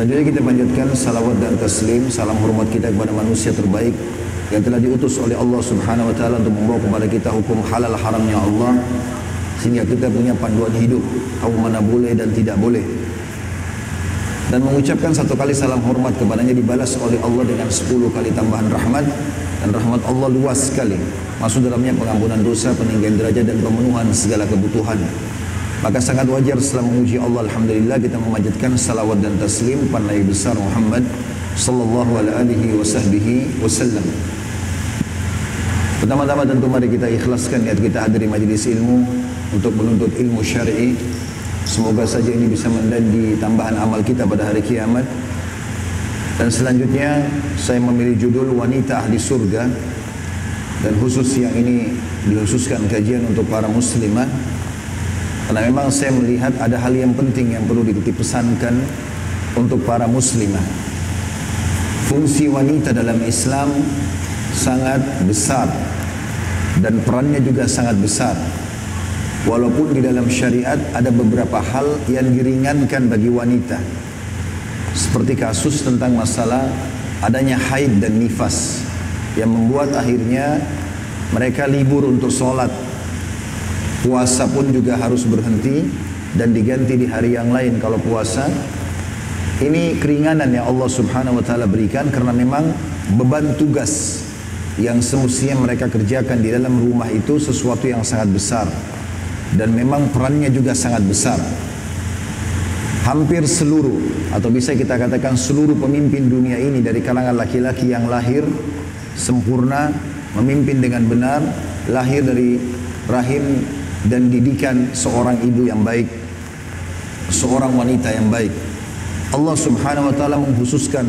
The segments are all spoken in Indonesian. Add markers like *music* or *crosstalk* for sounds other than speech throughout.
Selanjutnya kita panjatkan salawat dan taslim, salam hormat kita kepada manusia terbaik yang telah diutus oleh Allah Subhanahu wa taala untuk membawa kepada kita hukum halal haramnya Allah sehingga kita punya panduan hidup tahu mana boleh dan tidak boleh. Dan mengucapkan satu kali salam hormat kepadanya dibalas oleh Allah dengan sepuluh kali tambahan rahmat dan rahmat Allah luas sekali. Masuk dalamnya pengampunan dosa, peninggian derajat dan pemenuhan segala kebutuhan. Maka sangat wajar setelah memuji Allah Alhamdulillah kita memanjatkan salawat dan taslim pada Nabi besar Muhammad sallallahu alaihi wasallam. Pertama-tama tentu mari kita ikhlaskan niat kita hadiri majlis ilmu untuk menuntut ilmu syar'i. Semoga saja ini bisa menjadi tambahan amal kita pada hari kiamat. Dan selanjutnya saya memilih judul wanita ahli surga dan khusus yang ini dikhususkan kajian untuk para muslimah karena memang saya melihat ada hal yang penting yang perlu dititip pesankan untuk para muslimah. Fungsi wanita dalam Islam sangat besar dan perannya juga sangat besar. Walaupun di dalam syariat ada beberapa hal yang diringankan bagi wanita. Seperti kasus tentang masalah adanya haid dan nifas yang membuat akhirnya mereka libur untuk sholat Puasa pun juga harus berhenti dan diganti di hari yang lain kalau puasa. Ini keringanan yang Allah Subhanahu wa taala berikan karena memang beban tugas yang semestinya mereka kerjakan di dalam rumah itu sesuatu yang sangat besar dan memang perannya juga sangat besar. Hampir seluruh atau bisa kita katakan seluruh pemimpin dunia ini dari kalangan laki-laki yang lahir sempurna, memimpin dengan benar, lahir dari rahim dan didikan seorang ibu yang baik, seorang wanita yang baik. Allah Subhanahu wa taala mengkhususkan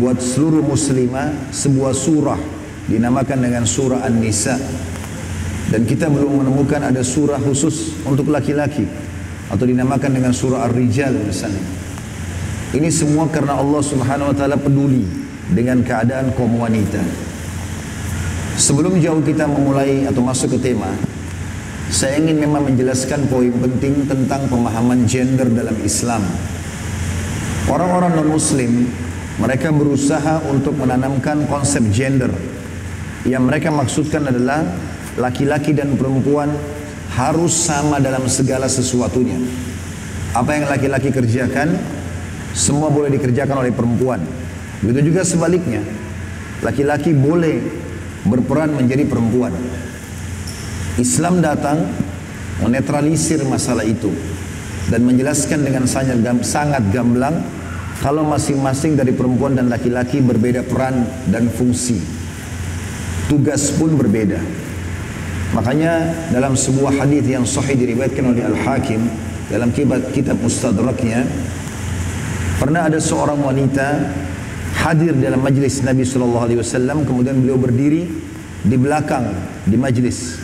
buat seluruh muslimah sebuah surah dinamakan dengan surah An-Nisa. Dan kita belum menemukan ada surah khusus untuk laki-laki atau dinamakan dengan surah Ar-Rijal misalnya. Ini semua karena Allah Subhanahu wa taala peduli dengan keadaan kaum wanita. Sebelum jauh kita memulai atau masuk ke tema, saya ingin memang menjelaskan poin penting tentang pemahaman gender dalam Islam. Orang-orang non-muslim, mereka berusaha untuk menanamkan konsep gender. Yang mereka maksudkan adalah laki-laki dan perempuan harus sama dalam segala sesuatunya. Apa yang laki-laki kerjakan, semua boleh dikerjakan oleh perempuan. Begitu juga sebaliknya. Laki-laki boleh berperan menjadi perempuan. Islam datang menetralisir masalah itu dan menjelaskan dengan sangat gamblang kalau masing-masing dari perempuan dan laki-laki berbeda peran dan fungsi. Tugas pun berbeda. Makanya dalam sebuah hadis yang sahih diriwayatkan oleh Al-Hakim dalam kitab Mustadraknya pernah ada seorang wanita hadir dalam majlis Nabi sallallahu alaihi wasallam kemudian beliau berdiri di belakang di majlis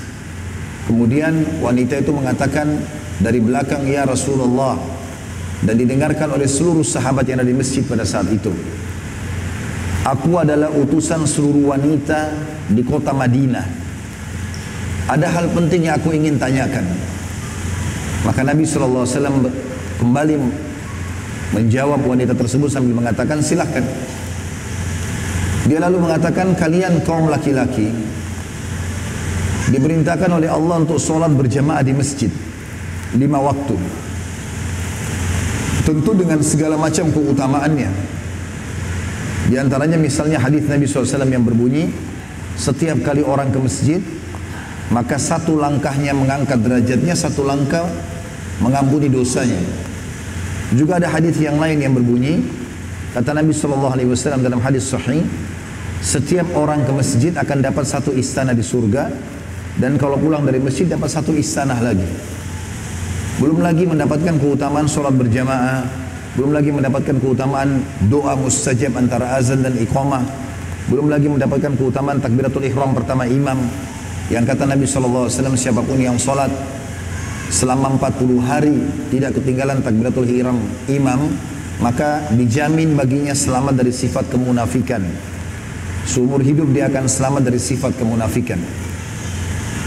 Kemudian wanita itu mengatakan dari belakang ya Rasulullah dan didengarkan oleh seluruh sahabat yang ada di masjid pada saat itu. Aku adalah utusan seluruh wanita di kota Madinah. Ada hal penting yang aku ingin tanyakan. Maka Nabi SAW kembali menjawab wanita tersebut sambil mengatakan silahkan. Dia lalu mengatakan kalian kaum laki-laki diperintahkan oleh Allah untuk sholat berjamaah di masjid. Lima waktu. Tentu dengan segala macam keutamaannya. Di antaranya misalnya hadis Nabi SAW yang berbunyi setiap kali orang ke masjid maka satu langkahnya mengangkat derajatnya satu langkah mengampuni dosanya. Juga ada hadis yang lain yang berbunyi kata Nabi SAW dalam hadis sahih setiap orang ke masjid akan dapat satu istana di surga dan kalau pulang dari masjid dapat satu istana lagi. Belum lagi mendapatkan keutamaan sholat berjamaah, belum lagi mendapatkan keutamaan doa mustajab antara azan dan iqamah, belum lagi mendapatkan keutamaan takbiratul ihram pertama imam. Yang kata Nabi SAW siapa pun yang sholat selama 40 hari tidak ketinggalan takbiratul ihram imam maka dijamin baginya selamat dari sifat kemunafikan. Seumur hidup dia akan selamat dari sifat kemunafikan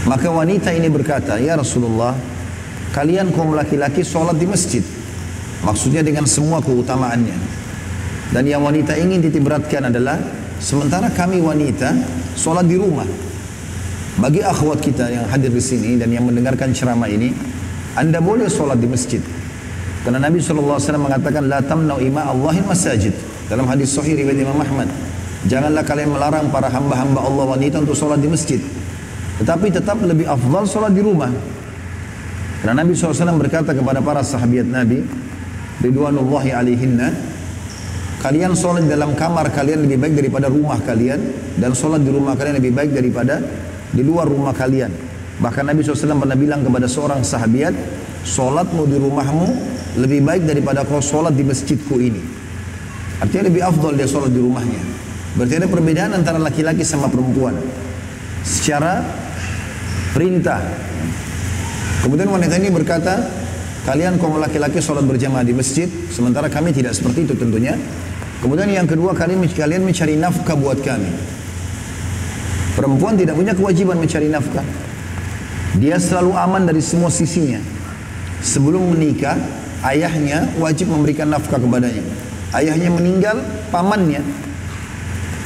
maka wanita ini berkata, Ya Rasulullah, kalian kaum laki-laki sholat di masjid. Maksudnya dengan semua keutamaannya. Dan yang wanita ingin ditiberatkan adalah sementara kami wanita sholat di rumah. Bagi akhwat kita yang hadir di sini dan yang mendengarkan ceramah ini, anda boleh sholat di masjid. Karena Nabi SAW mengatakan, La tamnau ima Allahin masajid. Dalam hadis sahih riwayat Imam Ahmad. Janganlah kalian melarang para hamba-hamba Allah wanita untuk sholat di masjid. Tetapi tetap lebih afdal sholat di rumah. Karena Nabi SAW berkata kepada para sahabat Nabi, Ridwanullahi alaihinna, kalian sholat dalam kamar kalian lebih baik daripada rumah kalian, dan sholat di rumah kalian lebih baik daripada di luar rumah kalian. Bahkan Nabi SAW pernah bilang kepada seorang sahabat, sholatmu di rumahmu lebih baik daripada kau sholat di masjidku ini. Artinya lebih afdol dia sholat di rumahnya. Berarti ada perbedaan antara laki-laki sama perempuan. Secara perintah. Kemudian wanita ini berkata, kalian kaum laki-laki sholat berjamaah di masjid, sementara kami tidak seperti itu tentunya. Kemudian yang kedua, kalian kalian mencari nafkah buat kami. Perempuan tidak punya kewajiban mencari nafkah. Dia selalu aman dari semua sisinya. Sebelum menikah, ayahnya wajib memberikan nafkah kepadanya. Ayahnya meninggal, pamannya,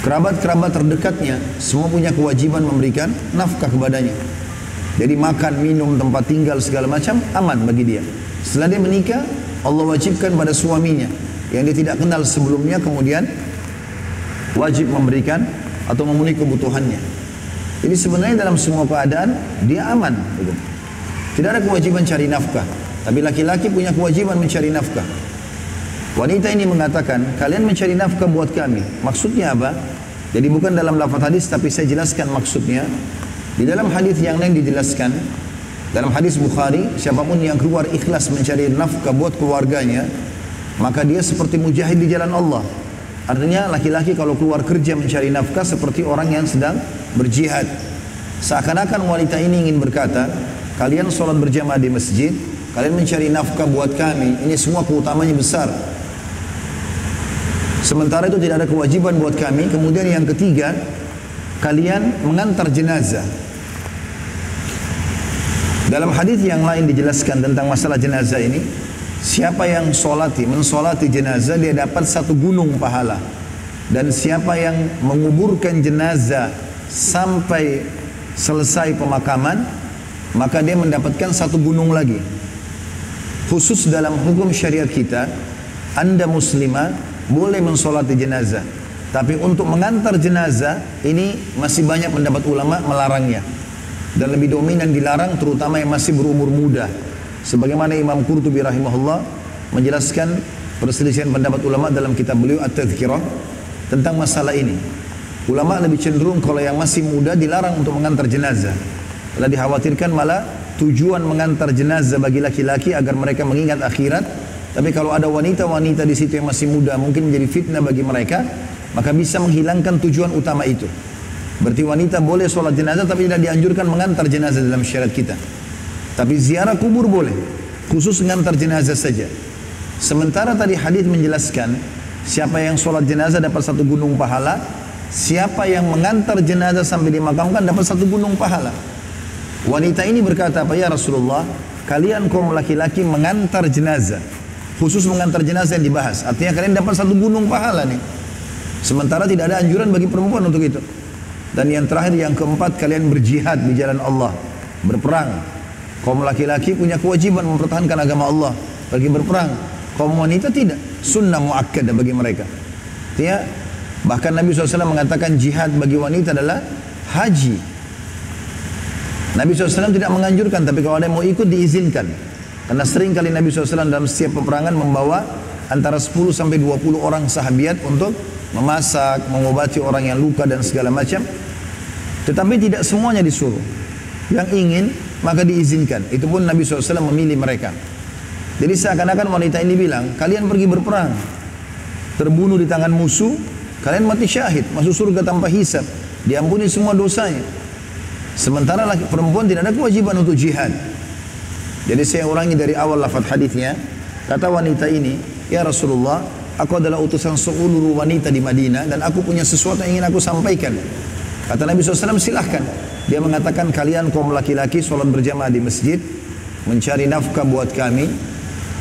kerabat-kerabat terdekatnya, semua punya kewajiban memberikan nafkah kepadanya. Jadi makan, minum, tempat tinggal segala macam aman bagi dia. Setelah dia menikah, Allah wajibkan pada suaminya yang dia tidak kenal sebelumnya kemudian wajib memberikan atau memenuhi kebutuhannya. Jadi sebenarnya dalam semua keadaan dia aman. Tidak ada kewajiban cari nafkah. Tapi laki-laki punya kewajiban mencari nafkah. Wanita ini mengatakan, kalian mencari nafkah buat kami. Maksudnya apa? Jadi bukan dalam lafaz hadis, tapi saya jelaskan maksudnya. Di dalam hadis yang lain dijelaskan, dalam hadis Bukhari, siapa pun yang keluar ikhlas mencari nafkah buat keluarganya, maka dia seperti mujahid di jalan Allah. Artinya laki-laki kalau keluar kerja mencari nafkah seperti orang yang sedang berjihad. Seakan-akan wanita ini ingin berkata, kalian sholat berjamaah di masjid, Kalian mencari nafkah buat kami. Ini semua keutamanya besar. Sementara itu tidak ada kewajiban buat kami. Kemudian yang ketiga, kalian mengantar jenazah. Dalam hadis yang lain dijelaskan tentang masalah jenazah ini, siapa yang solati, mensolati jenazah dia dapat satu gunung pahala. Dan siapa yang menguburkan jenazah sampai selesai pemakaman, maka dia mendapatkan satu gunung lagi khusus dalam hukum syariat kita, anda muslimah boleh mensolati jenazah. Tapi untuk mengantar jenazah ini masih banyak pendapat ulama melarangnya. Dan lebih dominan dilarang terutama yang masih berumur muda. Sebagaimana Imam Qurtubi rahimahullah menjelaskan perselisihan pendapat ulama dalam kitab beliau At-Tadhkirah tentang masalah ini. Ulama lebih cenderung kalau yang masih muda dilarang untuk mengantar jenazah. Karena dikhawatirkan malah tujuan mengantar jenazah bagi laki-laki agar mereka mengingat akhirat. Tapi kalau ada wanita-wanita di situ yang masih muda mungkin menjadi fitnah bagi mereka, maka bisa menghilangkan tujuan utama itu. Berarti wanita boleh sholat jenazah tapi tidak dianjurkan mengantar jenazah dalam syariat kita. Tapi ziarah kubur boleh, khusus mengantar jenazah saja. Sementara tadi hadis menjelaskan siapa yang sholat jenazah dapat satu gunung pahala, siapa yang mengantar jenazah sampai dimakamkan dapat satu gunung pahala. Wanita ini berkata apa ya Rasulullah, kalian kaum laki-laki mengantar jenazah. Khusus mengantar jenazah yang dibahas. Artinya kalian dapat satu gunung pahala nih. Sementara tidak ada anjuran bagi perempuan untuk itu. Dan yang terakhir yang keempat kalian berjihad di jalan Allah, berperang. Kaum laki-laki punya kewajiban mempertahankan agama Allah, pergi berperang. Kaum wanita tidak, sunnah muakkad bagi mereka. Artinya bahkan Nabi SAW mengatakan jihad bagi wanita adalah haji Nabi SAW tidak menganjurkan, tapi kalau ada yang mau ikut diizinkan. Karena sering kali Nabi SAW dalam setiap peperangan membawa antara 10 sampai 20 orang sahabat untuk memasak, mengobati orang yang luka dan segala macam. Tetapi tidak semuanya disuruh. Yang ingin maka diizinkan. Itu pun Nabi SAW memilih mereka. Jadi seakan-akan wanita ini bilang, kalian pergi berperang, terbunuh di tangan musuh, kalian mati syahid, masuk surga tanpa hisab, diampuni semua dosanya. Sementara laki perempuan tidak ada kewajiban untuk jihad. Jadi saya ulangi dari awal lafaz hadisnya. Kata wanita ini, Ya Rasulullah, aku adalah utusan seluruh wanita di Madinah dan aku punya sesuatu yang ingin aku sampaikan. Kata Nabi SAW, silahkan. Dia mengatakan kalian kaum laki-laki sholat berjamaah di masjid, mencari nafkah buat kami,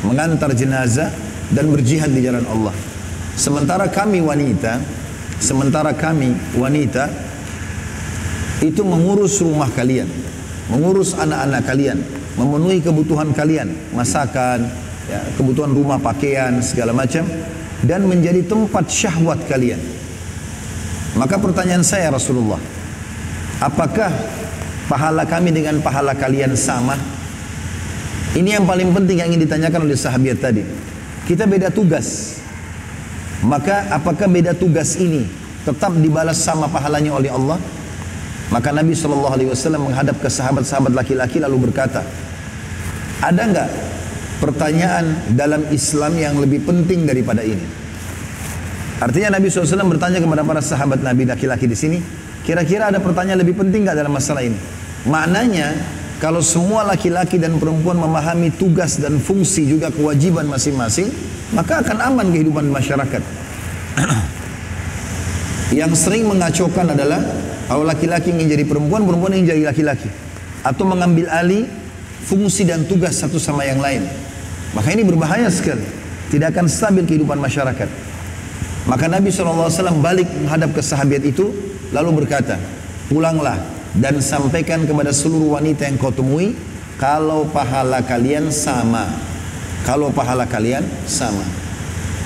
mengantar jenazah, dan berjihad di jalan Allah. Sementara kami wanita, sementara kami wanita itu mengurus rumah kalian, mengurus anak-anak kalian, memenuhi kebutuhan kalian, masakan, ya, kebutuhan rumah, pakaian, segala macam, dan menjadi tempat syahwat kalian. Maka pertanyaan saya Rasulullah, apakah pahala kami dengan pahala kalian sama? Ini yang paling penting yang ingin ditanyakan oleh sahabat tadi. Kita beda tugas. Maka apakah beda tugas ini tetap dibalas sama pahalanya oleh Allah? Maka Nabi SAW menghadap ke sahabat-sahabat laki-laki lalu berkata, ada enggak pertanyaan dalam Islam yang lebih penting daripada ini? Artinya Nabi SAW bertanya kepada para sahabat Nabi laki-laki di sini, kira-kira ada pertanyaan lebih penting enggak dalam masalah ini? Maknanya, kalau semua laki-laki dan perempuan memahami tugas dan fungsi juga kewajiban masing-masing, maka akan aman kehidupan masyarakat. *clears throat* yang sering mengacaukan adalah kalau laki-laki ingin jadi perempuan, perempuan ingin jadi laki-laki. Atau mengambil alih fungsi dan tugas satu sama yang lain. Maka ini berbahaya sekali. Tidak akan stabil kehidupan masyarakat. Maka Nabi SAW balik menghadap ke sahabat itu lalu berkata, pulanglah dan sampaikan kepada seluruh wanita yang kau temui kalau pahala kalian sama. Kalau pahala kalian sama.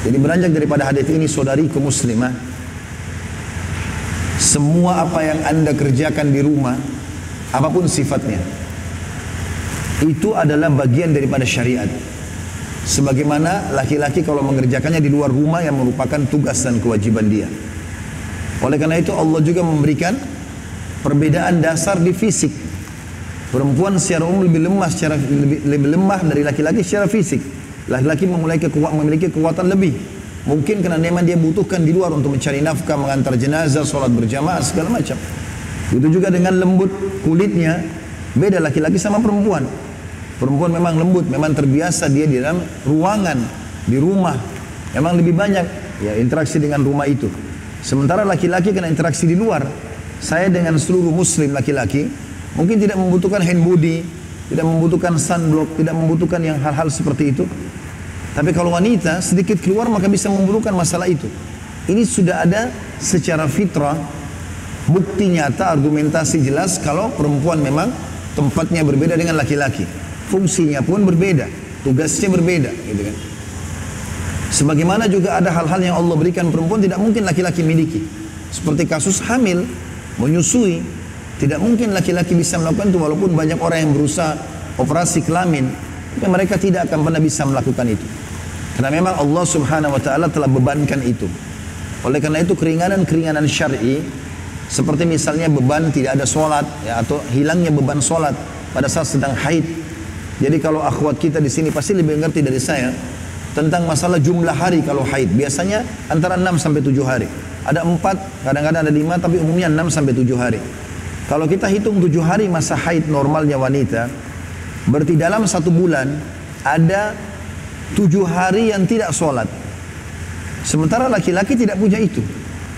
Jadi beranjak daripada hadis ini saudariku muslimah, semua apa yang anda kerjakan di rumah, apa pun sifatnya, itu adalah bagian daripada syariat. Sebagaimana laki-laki kalau mengerjakannya di luar rumah yang merupakan tugas dan kewajiban dia. Oleh karena itu Allah juga memberikan perbedaan dasar di fisik. Perempuan secara umum lebih lemah secara lebih, lebih lemah dari laki-laki secara fisik. Laki-laki kekuatan, memiliki kekuatan lebih. Mungkin karena memang dia butuhkan di luar untuk mencari nafkah, mengantar jenazah, sholat berjamaah, segala macam. Itu juga dengan lembut kulitnya, beda laki-laki sama perempuan. Perempuan memang lembut, memang terbiasa dia di dalam ruangan, di rumah. Memang lebih banyak ya interaksi dengan rumah itu. Sementara laki-laki kena interaksi di luar. Saya dengan seluruh muslim laki-laki mungkin tidak membutuhkan hand body, tidak membutuhkan sunblock, tidak membutuhkan yang hal-hal seperti itu. Tapi kalau wanita sedikit keluar maka bisa membutuhkan masalah itu. Ini sudah ada secara fitrah bukti nyata, argumentasi jelas kalau perempuan memang tempatnya berbeda dengan laki-laki fungsinya pun berbeda, tugasnya berbeda, gitu kan. Sebagaimana juga ada hal-hal yang Allah berikan perempuan tidak mungkin laki-laki miliki. Seperti kasus hamil, menyusui, tidak mungkin laki-laki bisa melakukan itu walaupun banyak orang yang berusaha operasi kelamin, tapi mereka tidak akan pernah bisa melakukan itu. Karena memang Allah Subhanahu wa taala telah bebankan itu. Oleh karena itu keringanan-keringanan syar'i seperti misalnya beban tidak ada sholat ya, atau hilangnya beban sholat pada saat sedang haid jadi kalau akhwat kita di sini pasti lebih mengerti dari saya tentang masalah jumlah hari kalau haid. Biasanya antara 6 sampai 7 hari. Ada 4, kadang-kadang ada 5, tapi umumnya 6 sampai 7 hari. Kalau kita hitung 7 hari masa haid normalnya wanita, berarti dalam satu bulan ada 7 hari yang tidak sholat. Sementara laki-laki tidak punya itu.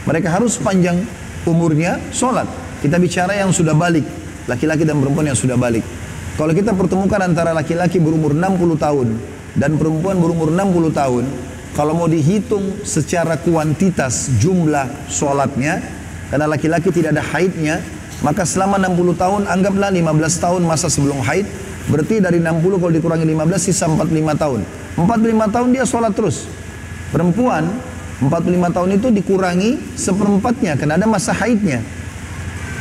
Mereka harus panjang umurnya sholat. Kita bicara yang sudah balik. Laki-laki dan perempuan yang sudah balik. Kalau kita pertemukan antara laki-laki berumur 60 tahun dan perempuan berumur 60 tahun, kalau mau dihitung secara kuantitas jumlah sholatnya, karena laki-laki tidak ada haidnya, maka selama 60 tahun anggaplah 15 tahun masa sebelum haid, berarti dari 60 kalau dikurangi 15 sisa 45 tahun. 45 tahun dia sholat terus. Perempuan 45 tahun itu dikurangi seperempatnya karena ada masa haidnya.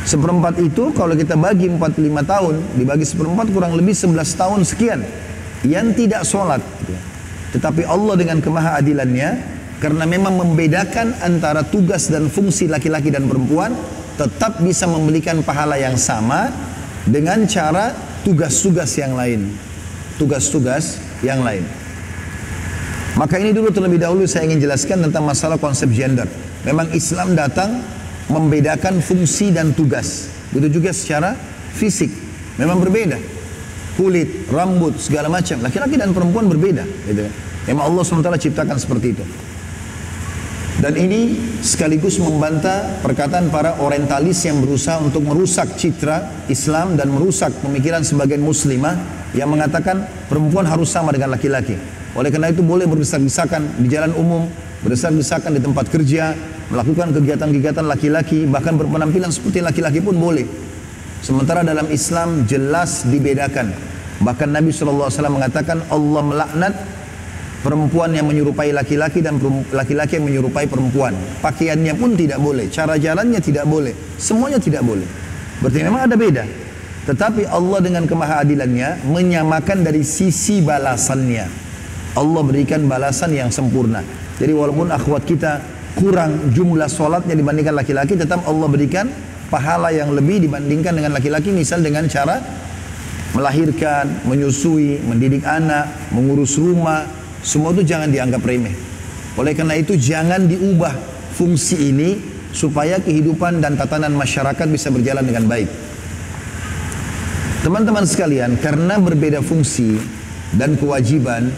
Seperempat itu kalau kita bagi 45 tahun, dibagi seperempat kurang lebih 11 tahun sekian. Yang tidak sholat. Tetapi Allah dengan kemahaadilannya, karena memang membedakan antara tugas dan fungsi laki-laki dan perempuan, tetap bisa memberikan pahala yang sama dengan cara tugas-tugas yang lain. Tugas-tugas yang lain. Maka ini dulu terlebih dahulu saya ingin jelaskan tentang masalah konsep gender. Memang Islam datang membedakan fungsi dan tugas. Begitu juga secara fisik. Memang berbeda. Kulit, rambut, segala macam. Laki-laki dan perempuan berbeda. Gitu. Memang Allah SWT ciptakan seperti itu. Dan ini sekaligus membantah perkataan para orientalis yang berusaha untuk merusak citra Islam dan merusak pemikiran sebagian muslimah yang mengatakan perempuan harus sama dengan laki-laki. Oleh karena itu boleh berdesak-desakan di jalan umum, berdesak-desakan di tempat kerja, melakukan kegiatan-kegiatan laki-laki, bahkan berpenampilan seperti laki-laki pun boleh. Sementara dalam Islam jelas dibedakan. Bahkan Nabi SAW mengatakan Allah melaknat perempuan yang menyerupai laki-laki dan laki-laki yang menyerupai perempuan. Pakaiannya pun tidak boleh, cara jalannya tidak boleh, semuanya tidak boleh. Berarti memang ada beda. Tetapi Allah dengan kemahadilannya menyamakan dari sisi balasannya. Allah berikan balasan yang sempurna. Jadi walaupun akhwat kita kurang jumlah solatnya dibandingkan laki-laki, tetap Allah berikan pahala yang lebih dibandingkan dengan laki-laki. Misal dengan cara melahirkan, menyusui, mendidik anak, mengurus rumah, semua itu jangan dianggap remeh. Oleh karena itu jangan diubah fungsi ini supaya kehidupan dan tatanan masyarakat bisa berjalan dengan baik. Teman-teman sekalian, karena berbeda fungsi dan kewajiban,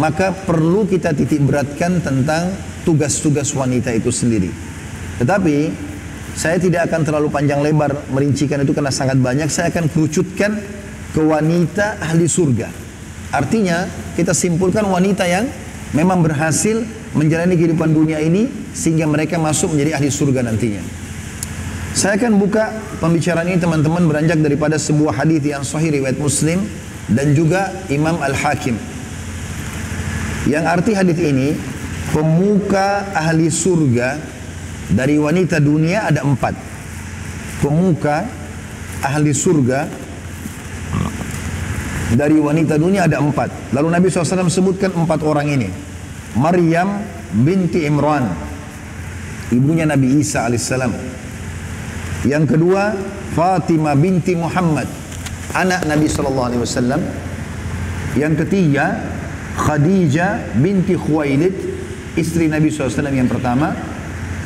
maka perlu kita titik beratkan tentang tugas-tugas wanita itu sendiri. Tetapi saya tidak akan terlalu panjang lebar merincikan itu karena sangat banyak. Saya akan kerucutkan ke wanita ahli surga. Artinya kita simpulkan wanita yang memang berhasil menjalani kehidupan dunia ini sehingga mereka masuk menjadi ahli surga nantinya. Saya akan buka pembicaraan ini teman-teman beranjak daripada sebuah hadis yang sahih riwayat Muslim dan juga Imam Al-Hakim. Yang arti hadis ini, pemuka ahli surga dari wanita dunia ada empat. Pemuka ahli surga dari wanita dunia ada empat. Lalu Nabi SAW sebutkan empat orang ini. Maryam binti Imran, ibunya Nabi Isa alaihissalam. Yang kedua, Fatimah binti Muhammad, anak Nabi wasallam. Yang ketiga, Khadijah binti Khuwailid, istri Nabi SAW yang pertama.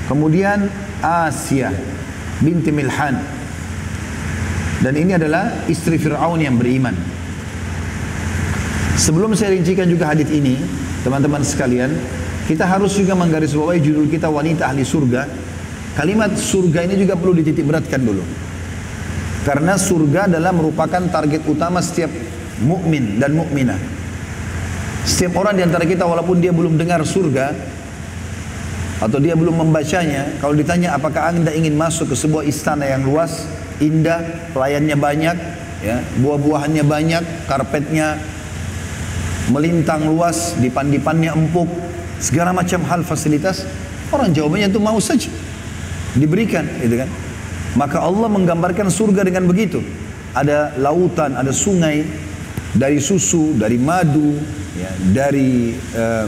Kemudian Asia binti Milhan. Dan ini adalah istri Fir'aun yang beriman. Sebelum saya rincikan juga hadis ini, teman-teman sekalian, kita harus juga menggarisbawahi judul kita wanita ahli surga Kalimat surga ini juga perlu dititik beratkan dulu. Karena surga adalah merupakan target utama setiap mukmin dan mukminah. Setiap orang di antara kita walaupun dia belum dengar surga atau dia belum membacanya, kalau ditanya apakah Anda ingin masuk ke sebuah istana yang luas, indah, pelayannya banyak, ya, buah-buahannya banyak, karpetnya melintang luas, dipan-dipannya empuk, segala macam hal fasilitas, orang jawabannya itu mau saja diberikan gitu kan? Maka Allah menggambarkan surga dengan begitu. Ada lautan ada sungai dari susu dari madu ya, dari uh,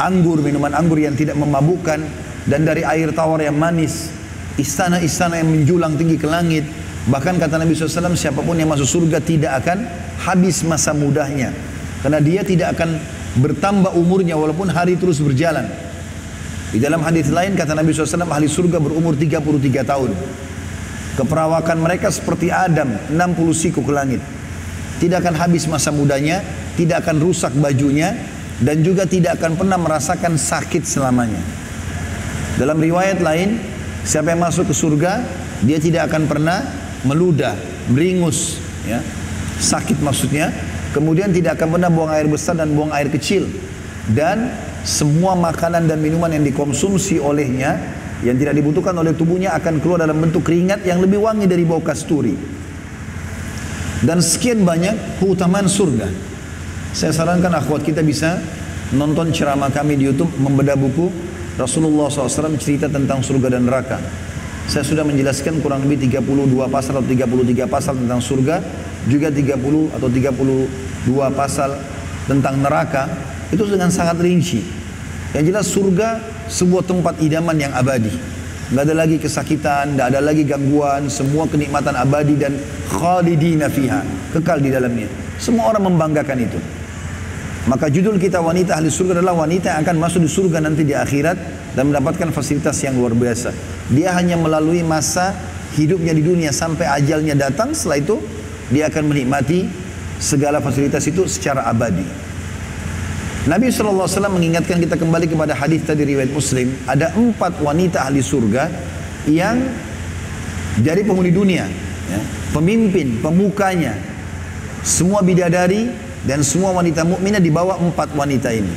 anggur minuman anggur yang tidak memabukkan dan dari air tawar yang manis istana-istana yang menjulang tinggi ke langit bahkan kata Nabi SAW siapa pun yang masuk surga tidak akan habis masa mudahnya karena dia tidak akan bertambah umurnya walaupun hari terus berjalan di dalam hadis lain kata Nabi SAW ahli surga berumur 33 tahun. Keperawakan mereka seperti Adam 60 siku ke langit. Tidak akan habis masa mudanya, tidak akan rusak bajunya dan juga tidak akan pernah merasakan sakit selamanya. Dalam riwayat lain, siapa yang masuk ke surga, dia tidak akan pernah meludah, beringus, ya. Sakit maksudnya, kemudian tidak akan pernah buang air besar dan buang air kecil. Dan semua makanan dan minuman yang dikonsumsi olehnya yang tidak dibutuhkan oleh tubuhnya akan keluar dalam bentuk keringat yang lebih wangi dari bau kasturi. Dan sekian banyak keutamaan surga. Saya sarankan akhwat kita bisa nonton ceramah kami di YouTube membedah buku Rasulullah SAW cerita tentang surga dan neraka. Saya sudah menjelaskan kurang lebih 32 pasal atau 33 pasal tentang surga, juga 30 atau 32 pasal tentang neraka itu dengan sangat rinci. Yang jelas surga sebuah tempat idaman yang abadi. Nggak ada lagi kesakitan, nggak ada lagi gangguan, semua kenikmatan abadi dan khalidina fiha, kekal di dalamnya. Semua orang membanggakan itu. Maka judul kita wanita ahli surga adalah wanita yang akan masuk di surga nanti di akhirat dan mendapatkan fasilitas yang luar biasa. Dia hanya melalui masa hidupnya di dunia sampai ajalnya datang, setelah itu dia akan menikmati segala fasilitas itu secara abadi. Nabi SAW mengingatkan kita kembali kepada hadis tadi riwayat Muslim. Ada empat wanita ahli surga yang jadi penghuni dunia. Ya, pemimpin, pemukanya. semua bidadari dan semua wanita mukminah dibawa empat wanita ini.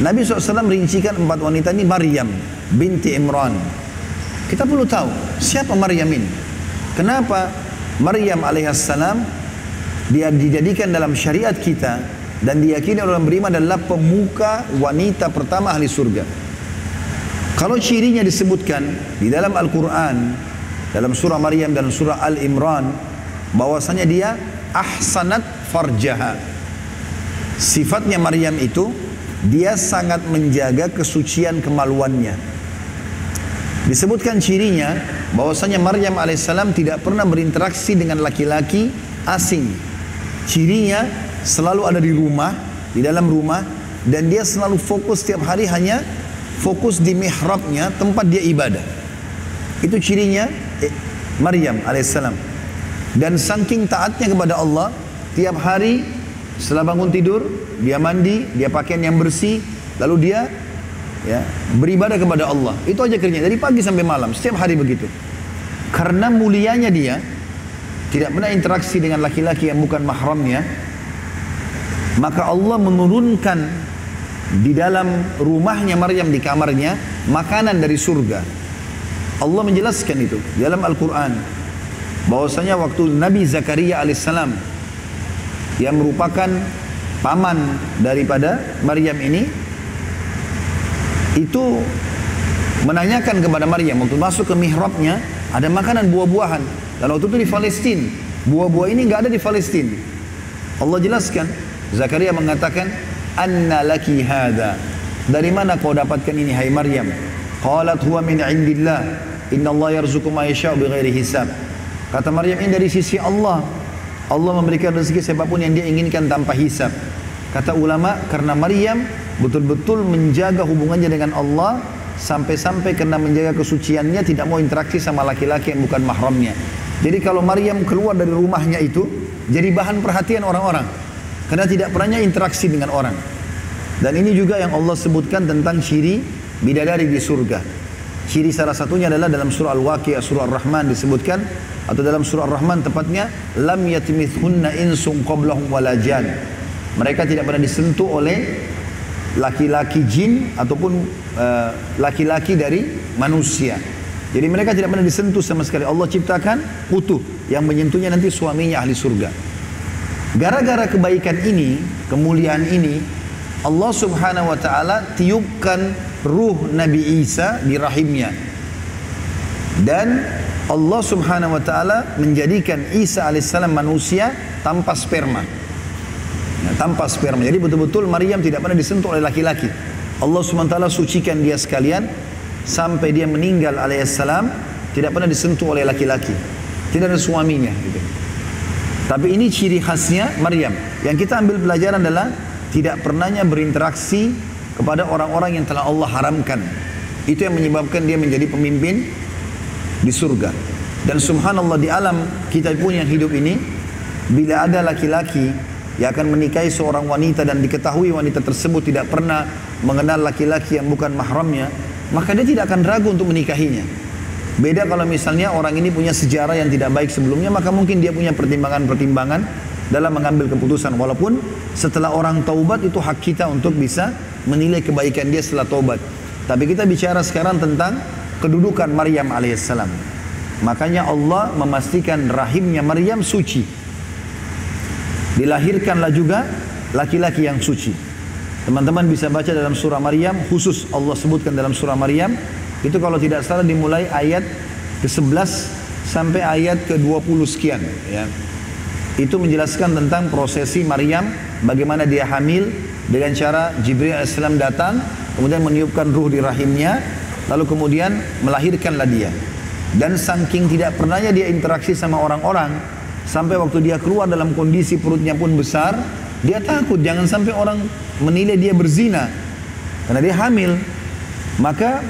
Nabi SAW merincikan empat wanita ini Maryam binti Imran. Kita perlu tahu siapa Maryam ini. Kenapa Maryam alaihissalam dia dijadikan dalam syariat kita dan diyakini orang beriman adalah pemuka wanita pertama ahli surga. Kalau cirinya disebutkan di dalam Al-Quran, dalam surah Maryam dan surah Al-Imran, bahwasanya dia ahsanat farjaha. Sifatnya Maryam itu dia sangat menjaga kesucian kemaluannya. Disebutkan cirinya bahwasanya Maryam alaihissalam tidak pernah berinteraksi dengan laki-laki asing. Cirinya selalu ada di rumah, di dalam rumah dan dia selalu fokus setiap hari hanya fokus di mihrabnya tempat dia ibadah. Itu cirinya eh, Maryam alaihissalam. Dan saking taatnya kepada Allah, tiap hari setelah bangun tidur, dia mandi, dia pakaian yang bersih, lalu dia ya beribadah kepada Allah. Itu aja kerjanya dari pagi sampai malam, setiap hari begitu. Karena mulianya dia tidak pernah interaksi dengan laki-laki yang bukan mahramnya, maka Allah menurunkan di dalam rumahnya Maryam di kamarnya makanan dari surga. Allah menjelaskan itu dalam Al-Quran. Bahwasanya waktu Nabi Zakaria alaihissalam yang merupakan paman daripada Maryam ini itu menanyakan kepada Maryam waktu masuk ke mihrabnya ada makanan buah-buahan. Dan waktu itu di Palestina buah-buah ini nggak ada di Palestina Allah jelaskan Zakaria mengatakan anna laki hada. Dari mana kau dapatkan ini hai Maryam? Qalat huwa min indillah. Inna Allah yarzuqu ma bighairi hisab. Kata Maryam ini dari sisi Allah. Allah memberikan rezeki siapa pun yang dia inginkan tanpa hisab. Kata ulama karena Maryam betul-betul menjaga hubungannya dengan Allah sampai-sampai karena menjaga kesuciannya tidak mau interaksi sama laki-laki yang bukan mahramnya. Jadi kalau Maryam keluar dari rumahnya itu jadi bahan perhatian orang-orang karena tidak pernahnya interaksi dengan orang. Dan ini juga yang Allah sebutkan tentang ciri bidadari di surga. Ciri salah satunya adalah dalam surah Al-Waqi'ah, surah Ar-Rahman disebutkan atau dalam surah Ar-Rahman tepatnya lam yatimithunna insum qablahum walajan. Mereka tidak pernah disentuh oleh laki-laki jin ataupun eh, laki-laki uh, dari manusia. Jadi mereka tidak pernah disentuh sama sekali. Allah ciptakan utuh yang menyentuhnya nanti suaminya ahli surga. Gara-gara kebaikan ini, kemuliaan ini, Allah subhanahu wa ta'ala tiupkan ruh Nabi Isa di rahimnya. Dan Allah subhanahu wa ta'ala menjadikan Isa alaihissalam manusia tanpa sperma. Ya, tanpa sperma. Jadi betul-betul Maryam tidak pernah disentuh oleh laki-laki. Allah SWT sucikan dia sekalian sampai dia meninggal alaihissalam tidak pernah disentuh oleh laki-laki. Tidak ada suaminya. Gitu. Tapi ini ciri khasnya Maryam. Yang kita ambil pelajaran adalah tidak pernahnya berinteraksi kepada orang-orang yang telah Allah haramkan. Itu yang menyebabkan dia menjadi pemimpin di surga. Dan subhanallah di alam kita pun yang hidup ini, bila ada laki-laki yang akan menikahi seorang wanita dan diketahui wanita tersebut tidak pernah mengenal laki-laki yang bukan mahramnya, maka dia tidak akan ragu untuk menikahinya. Beda kalau misalnya orang ini punya sejarah yang tidak baik sebelumnya, maka mungkin dia punya pertimbangan-pertimbangan dalam mengambil keputusan. Walaupun setelah orang taubat itu hak kita untuk bisa menilai kebaikan dia setelah taubat. Tapi kita bicara sekarang tentang kedudukan Maryam alaihissalam. Makanya Allah memastikan rahimnya Maryam suci. Dilahirkanlah juga laki-laki yang suci. Teman-teman bisa baca dalam surah Maryam, khusus Allah sebutkan dalam surah Maryam, itu kalau tidak salah dimulai ayat ke-11 sampai ayat ke-20 sekian. Ya. Itu menjelaskan tentang prosesi Maryam, bagaimana dia hamil, dengan cara Jibril AS datang, kemudian meniupkan ruh di rahimnya, lalu kemudian melahirkanlah dia. Dan saking tidak pernahnya dia interaksi sama orang-orang, Sampai waktu dia keluar dalam kondisi perutnya pun besar, dia takut jangan sampai orang menilai dia berzina. Karena dia hamil. Maka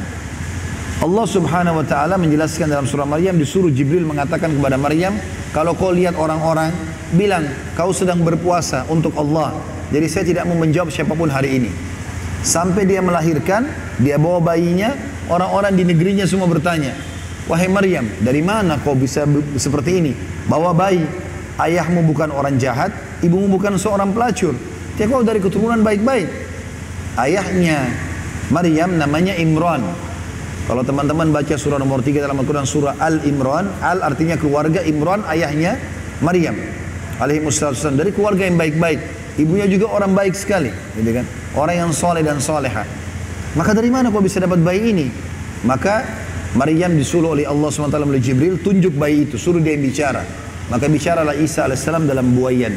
Allah subhanahu wa ta'ala menjelaskan dalam surah Maryam disuruh Jibril mengatakan kepada Maryam, kalau kau lihat orang-orang, bilang kau sedang berpuasa untuk Allah. Jadi saya tidak mau menjawab siapa pun hari ini. Sampai dia melahirkan, dia bawa bayinya, orang-orang di negerinya semua bertanya, Wahai Maryam, dari mana kau bisa seperti ini? Bawa bayi. ayahmu bukan orang jahat, ibumu bukan seorang pelacur. Dia kau dari keturunan baik-baik. Ayahnya Maryam namanya Imran. Kalau teman-teman baca surah nomor 3 dalam Al-Quran surah Al-Imran, Al artinya keluarga, Imran ayahnya Maryam. Alaihi dari keluarga yang baik-baik. Ibunya juga orang baik sekali, gitu kan? Orang yang soleh dan soleha. Maka dari mana kau bisa dapat bayi ini? Maka Maryam disuruh oleh Allah SWT oleh Jibril tunjuk bayi itu, suruh dia bicara. Maka bicaralah Isa AS dalam buayan.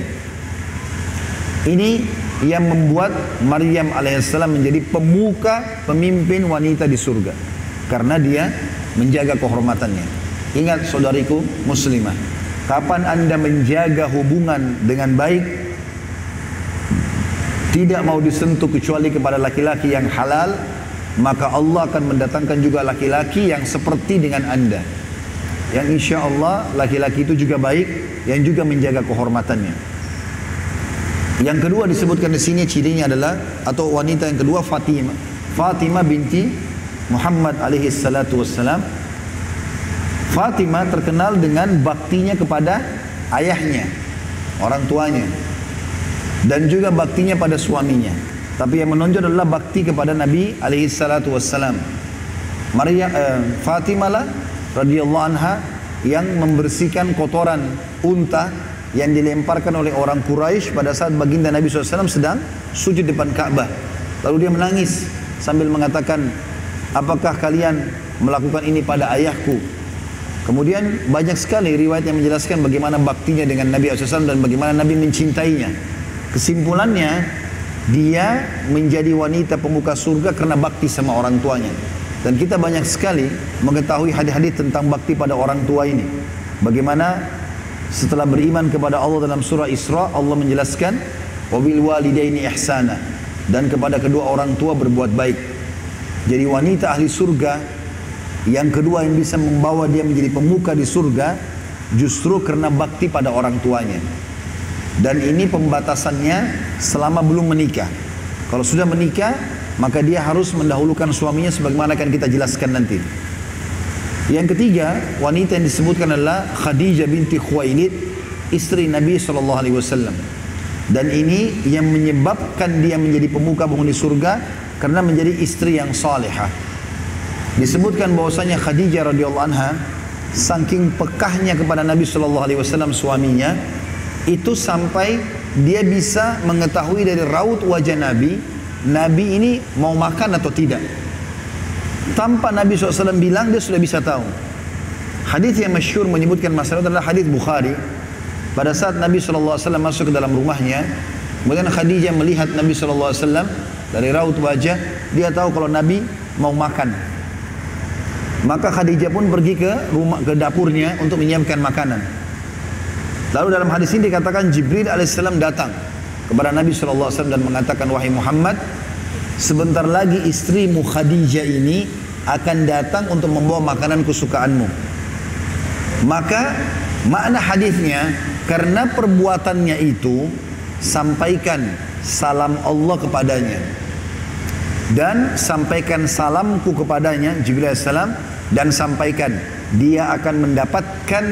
Ini yang membuat Maryam AS menjadi pemuka pemimpin wanita di surga. Karena dia menjaga kehormatannya. Ingat saudariku muslimah, kapan anda menjaga hubungan dengan baik, tidak mau disentuh kecuali kepada laki-laki yang halal, maka Allah akan mendatangkan juga laki-laki yang seperti dengan anda. Yang insya Allah laki-laki itu juga baik, yang juga menjaga kehormatannya. Yang kedua disebutkan di sini cirinya adalah atau wanita yang kedua Fatimah. Fatimah binti Muhammad alaihi salatu wassalam. Fatimah terkenal dengan baktinya kepada ayahnya, orang tuanya. Dan juga baktinya pada suaminya. Tapi yang menonjol adalah bakti kepada Nabi alaihi salatu wassalam. Maria eh, Fatimah lah radhiyallahu anha yang membersihkan kotoran unta yang dilemparkan oleh orang Quraisy pada saat baginda Nabi SAW sedang sujud depan Ka'bah. Lalu dia menangis sambil mengatakan, apakah kalian melakukan ini pada ayahku? Kemudian banyak sekali riwayat yang menjelaskan bagaimana baktinya dengan Nabi SAW dan bagaimana Nabi mencintainya. Kesimpulannya, dia menjadi wanita pemuka surga karena bakti sama orang tuanya. Dan kita banyak sekali mengetahui hadis-hadis tentang bakti pada orang tua ini. Bagaimana setelah beriman kepada Allah dalam surah Isra, Allah menjelaskan walidaini ihsana dan kepada kedua orang tua berbuat baik. Jadi wanita ahli surga yang kedua yang bisa membawa dia menjadi pemuka di surga justru karena bakti pada orang tuanya. Dan ini pembatasannya selama belum menikah. Kalau sudah menikah, maka dia harus mendahulukan suaminya sebagaimana akan kita jelaskan nanti. Yang ketiga, wanita yang disebutkan adalah Khadijah binti Khuwailid, istri Nabi SAW. Dan ini yang menyebabkan dia menjadi pemuka penghuni surga karena menjadi istri yang salihah. Disebutkan bahwasanya Khadijah radhiyallahu anha saking pekahnya kepada Nabi SAW suaminya, itu sampai dia bisa mengetahui dari raut wajah Nabi, Nabi ini mau makan atau tidak. Tanpa Nabi SAW bilang, dia sudah bisa tahu. Hadis yang masyur menyebutkan masalah adalah hadis Bukhari. Pada saat Nabi SAW masuk ke dalam rumahnya, kemudian Khadijah melihat Nabi SAW dari raut wajah, dia tahu kalau Nabi mau makan. Maka Khadijah pun pergi ke rumah ke dapurnya untuk menyiapkan makanan. Lalu dalam hadis ini dikatakan Jibril alaihissalam datang kepada Nabi SAW dan mengatakan wahai Muhammad sebentar lagi istrimu Khadijah ini akan datang untuk membawa makanan kesukaanmu. Maka makna hadisnya karena perbuatannya itu sampaikan salam Allah kepadanya dan sampaikan salamku kepadanya Jibril alaihissalam dan sampaikan dia akan mendapatkan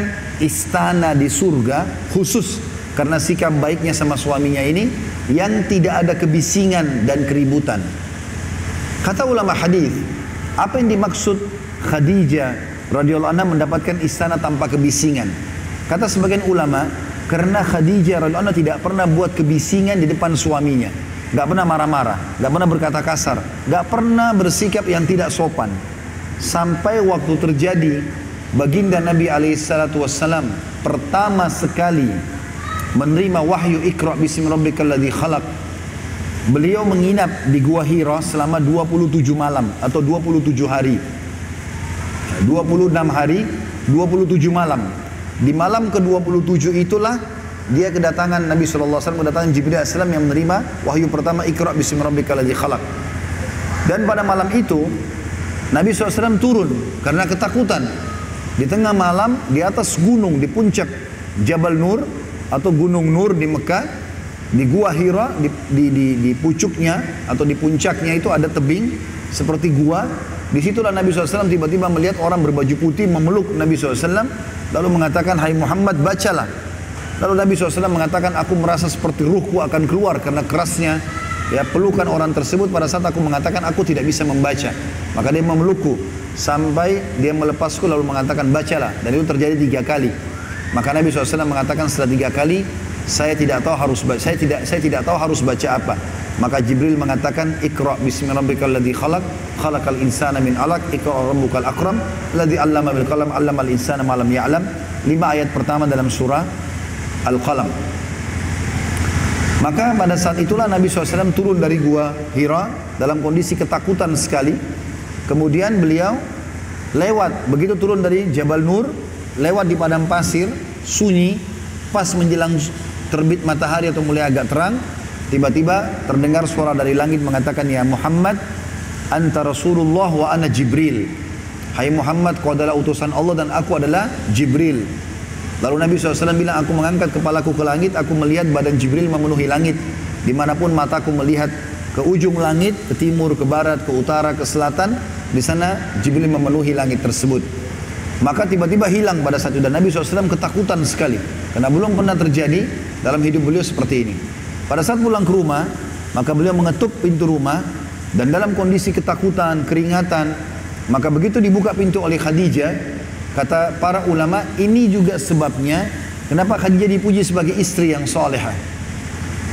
istana di surga khusus karena sikap baiknya sama suaminya ini yang tidak ada kebisingan dan keributan. Kata ulama hadis, apa yang dimaksud Khadijah radhiyallahu anha mendapatkan istana tanpa kebisingan? Kata sebagian ulama, karena Khadijah radhiyallahu anha tidak pernah buat kebisingan di depan suaminya. Gak pernah marah-marah, gak pernah berkata kasar, gak pernah bersikap yang tidak sopan. Sampai waktu terjadi baginda Nabi alaihissalatu wassalam pertama sekali menerima wahyu Iqra bismi rabbikal ladzi khalaq. Beliau menginap di Gua Hira selama 27 malam atau 27 hari. 26 hari 27 malam. Di malam ke-27 itulah dia kedatangan Nabi SAW kedatangan Jibril AS yang menerima wahyu pertama Iqra bismi rabbikal khalaq. Dan pada malam itu Nabi SAW turun karena ketakutan. Di tengah malam di atas gunung di puncak Jabal Nur atau Gunung Nur di Mekah di Gua Hira di, di, di, di pucuknya atau di puncaknya itu ada tebing seperti gua. Di situlah Nabi SAW tiba-tiba melihat orang berbaju putih memeluk Nabi SAW lalu mengatakan Hai Muhammad bacalah Lalu Nabi SAW mengatakan, aku merasa seperti ruhku akan keluar karena kerasnya ya pelukan orang tersebut pada saat aku mengatakan aku tidak bisa membaca. Maka dia memelukku sampai dia melepasku lalu mengatakan bacalah. Dan itu terjadi tiga kali. Maka Nabi SAW mengatakan setelah tiga kali saya tidak tahu harus baca, saya tidak saya tidak tahu harus baca apa. Maka Jibril mengatakan Iqra bismillahirrahmanirrahim khalaq khalaqal insana min alaq Iqra rabbukal akram ladzi 'allama bil qalam 'allamal insana ma lam ya'lam. Lima ayat pertama dalam surah Al-Qalam. Maka pada saat itulah Nabi SAW turun dari gua Hira dalam kondisi ketakutan sekali. Kemudian beliau lewat, begitu turun dari Jabal Nur, lewat di padang pasir, sunyi, pas menjelang terbit matahari atau mulai agak terang, tiba-tiba terdengar suara dari langit mengatakan, Ya Muhammad, anta Rasulullah wa ana Jibril. Hai Muhammad, kau adalah utusan Allah dan aku adalah Jibril. Lalu Nabi SAW bilang, aku mengangkat kepalaku ke langit, aku melihat badan Jibril memenuhi langit. Di mana pun mataku melihat ke ujung langit, ke timur, ke barat, ke utara, ke selatan, di sana Jibril memenuhi langit tersebut. Maka tiba-tiba hilang pada saat itu dan Nabi SAW ketakutan sekali. Karena belum pernah terjadi dalam hidup beliau seperti ini. Pada saat pulang ke rumah, maka beliau mengetuk pintu rumah dan dalam kondisi ketakutan, keringatan, maka begitu dibuka pintu oleh Khadijah, Kata para ulama, ini juga sebabnya kenapa Khadijah dipuji sebagai istri yang soleha.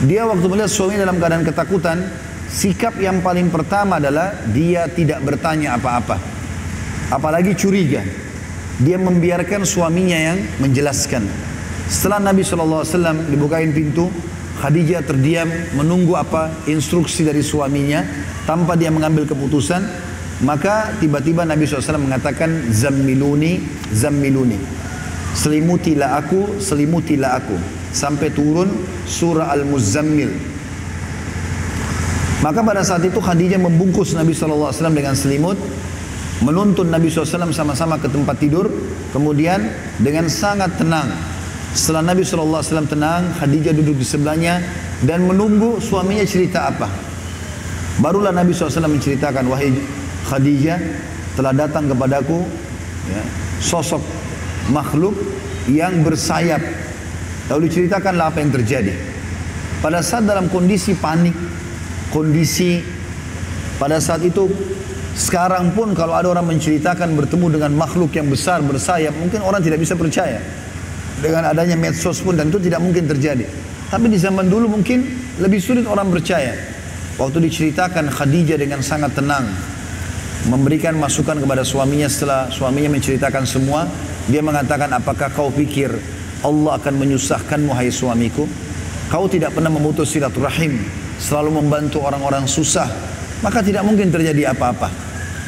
Dia waktu melihat suaminya dalam keadaan ketakutan, sikap yang paling pertama adalah dia tidak bertanya apa-apa. Apalagi curiga. Dia membiarkan suaminya yang menjelaskan. Setelah Nabi SAW dibukain pintu, Khadijah terdiam menunggu apa instruksi dari suaminya tanpa dia mengambil keputusan. Maka tiba-tiba Nabi SAW mengatakan Zammiluni, Zammiluni. Selimutilah aku, selimutilah aku. Sampai turun surah Al-Muzammil. Maka pada saat itu Khadijah membungkus Nabi SAW dengan selimut Menuntun Nabi SAW sama-sama ke tempat tidur. Kemudian dengan sangat tenang Setelah Nabi SAW tenang Khadijah duduk di sebelahnya Dan menunggu suaminya cerita apa. Barulah Nabi SAW menceritakan Wahai Khadijah telah datang kepadaku ya, sosok makhluk yang bersayap. Lalu ceritakanlah apa yang terjadi. Pada saat dalam kondisi panik, kondisi pada saat itu sekarang pun kalau ada orang menceritakan bertemu dengan makhluk yang besar bersayap, mungkin orang tidak bisa percaya. Dengan adanya medsos pun dan itu tidak mungkin terjadi. Tapi di zaman dulu mungkin lebih sulit orang percaya. Waktu diceritakan Khadijah dengan sangat tenang, memberikan masukan kepada suaminya setelah suaminya menceritakan semua dia mengatakan apakah kau pikir Allah akan menyusahkanmu hai suamiku? Kau tidak pernah memutus silaturahim selalu membantu orang-orang susah maka tidak mungkin terjadi apa-apa.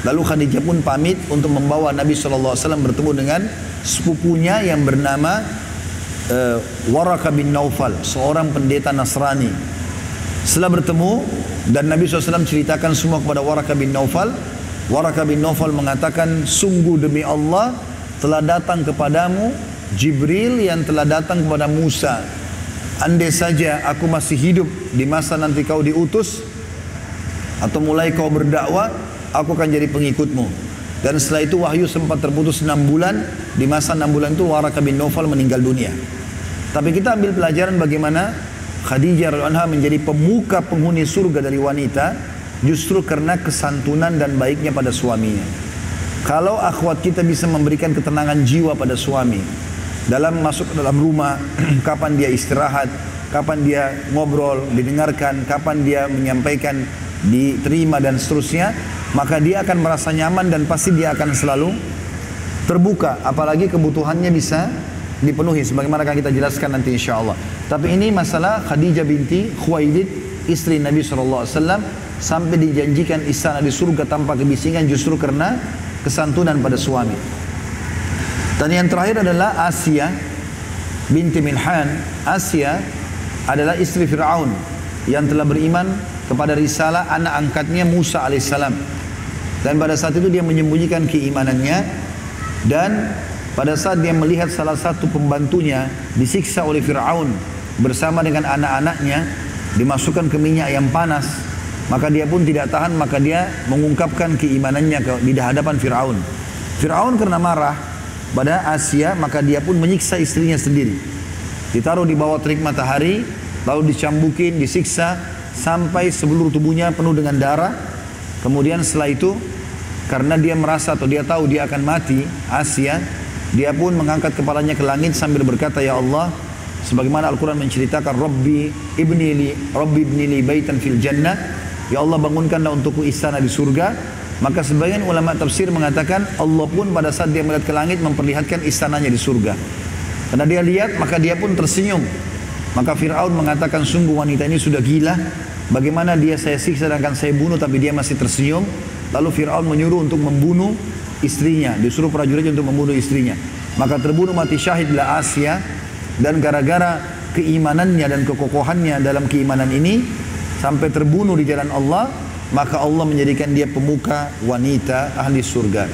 Lalu Khadijah pun pamit untuk membawa Nabi SAW bertemu dengan sepupunya yang bernama uh, Waraka bin Naufal seorang pendeta Nasrani. Setelah bertemu dan Nabi SAW ceritakan semua kepada Waraka bin Naufal Waraka bin Nawfal mengatakan, sungguh demi Allah telah datang kepadamu Jibril yang telah datang kepada Musa. Andai saja aku masih hidup di masa nanti kau diutus atau mulai kau berdakwah, aku akan jadi pengikutmu. Dan setelah itu wahyu sempat terputus enam bulan. Di masa enam bulan itu Waraka bin Nawfal meninggal dunia. Tapi kita ambil pelajaran bagaimana Khadijah radhiyallahu menjadi pemuka penghuni surga dari wanita Justru karena kesantunan dan baiknya pada suaminya. Kalau akhwat kita bisa memberikan ketenangan jiwa pada suami, dalam masuk ke dalam rumah, *clears throat* kapan dia istirahat, kapan dia ngobrol, didengarkan, kapan dia menyampaikan, diterima dan seterusnya, maka dia akan merasa nyaman dan pasti dia akan selalu terbuka, apalagi kebutuhannya bisa dipenuhi sebagaimana akan kita jelaskan nanti insya Allah. Tapi ini masalah Khadijah binti Khuwailid istri Nabi SAW sampai dijanjikan istana di surga tanpa kebisingan justru karena kesantunan pada suami. Dan yang terakhir adalah Asia binti Minhan. Asia adalah istri Fir'aun yang telah beriman kepada risalah anak angkatnya Musa alaihissalam. Dan pada saat itu dia menyembunyikan keimanannya dan pada saat dia melihat salah satu pembantunya disiksa oleh Fir'aun bersama dengan anak-anaknya dimasukkan ke minyak yang panas maka dia pun tidak tahan, maka dia mengungkapkan keimanannya di hadapan Fir'aun. Fir'aun karena marah pada Asia, maka dia pun menyiksa istrinya sendiri. Ditaruh di bawah terik matahari, lalu dicambukin, disiksa, sampai seluruh tubuhnya penuh dengan darah. Kemudian setelah itu, karena dia merasa atau dia tahu dia akan mati, Asia, dia pun mengangkat kepalanya ke langit sambil berkata, Ya Allah, sebagaimana Al-Quran menceritakan, Rabbi ibni li, Rabbi ibni li baitan fil jannah, Ya Allah bangunkanlah untukku istana di surga, maka sebagian ulama tafsir mengatakan Allah pun pada saat dia melihat ke langit memperlihatkan istananya di surga. Karena dia lihat maka dia pun tersenyum. Maka Fir'aun mengatakan sungguh wanita ini sudah gila. Bagaimana dia saya siksa dan akan saya bunuh tapi dia masih tersenyum. Lalu Fir'aun menyuruh untuk membunuh istrinya. Disuruh prajurit untuk membunuh istrinya. Maka terbunuh mati syahidlah Asia. Dan gara-gara keimanannya dan kekokohannya dalam keimanan ini. Sampai terbunuh di jalan Allah. Maka Allah menjadikan dia pemuka wanita ahli surga.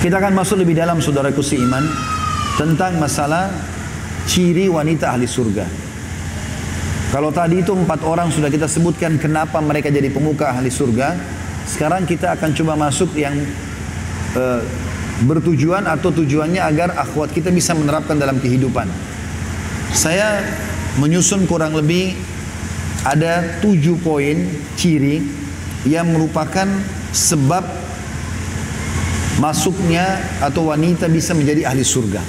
Kita akan masuk lebih dalam saudaraku seiman tentang masalah ciri wanita ahli surga. Kalau tadi itu empat orang sudah kita sebutkan kenapa mereka jadi pemuka ahli surga. Sekarang kita akan coba masuk yang uh, bertujuan atau tujuannya agar akhwat kita bisa menerapkan dalam kehidupan. Saya menyusun kurang lebih ada tujuh poin ciri yang merupakan sebab masuknya atau wanita bisa menjadi ahli surga.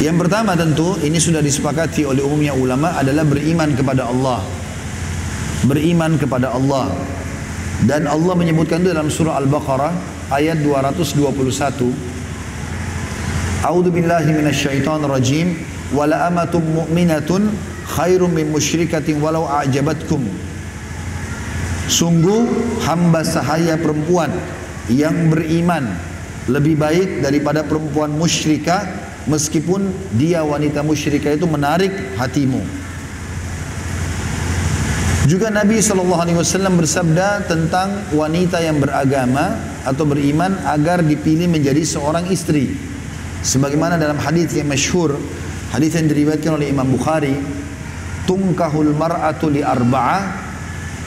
Yang pertama tentu ini sudah disepakati oleh umumnya ulama adalah beriman kepada Allah. Beriman kepada Allah. Dan Allah menyebutkan itu dalam surah Al-Baqarah ayat 221. A'udzu billahi minasyaitonir rajim. Wala amatum mu'minatun khairum min musyrikatin walau a'jabatkum. Sungguh hamba sahaya perempuan yang beriman lebih baik daripada perempuan musyrikah meskipun dia wanita musyrikah itu menarik hatimu. Juga Nabi SAW bersabda tentang wanita yang beragama atau beriman agar dipilih menjadi seorang istri. Sebagaimana dalam hadis yang masyhur, hadis yang diriwayatkan oleh Imam Bukhari, tungkahul mar'atu li arba'ah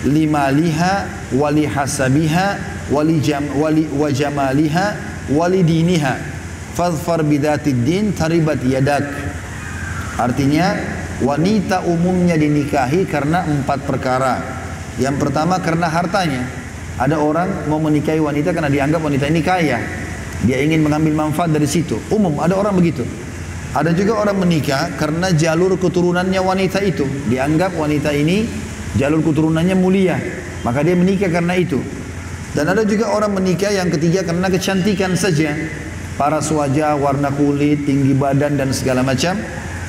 limaliha wali hasabiha wali jam wali wa wali diniha Fadfar bidatid din taribat yadak. Artinya wanita umumnya dinikahi karena empat perkara. Yang pertama karena hartanya. Ada orang mau menikahi wanita karena dianggap wanita ini kaya. Dia ingin mengambil manfaat dari situ. Umum ada orang begitu. Ada juga orang menikah karena jalur keturunannya wanita itu. Dianggap wanita ini jalur keturunannya mulia. Maka dia menikah karena itu. Dan ada juga orang menikah yang ketiga karena kecantikan saja paras wajah, warna kulit, tinggi badan dan segala macam.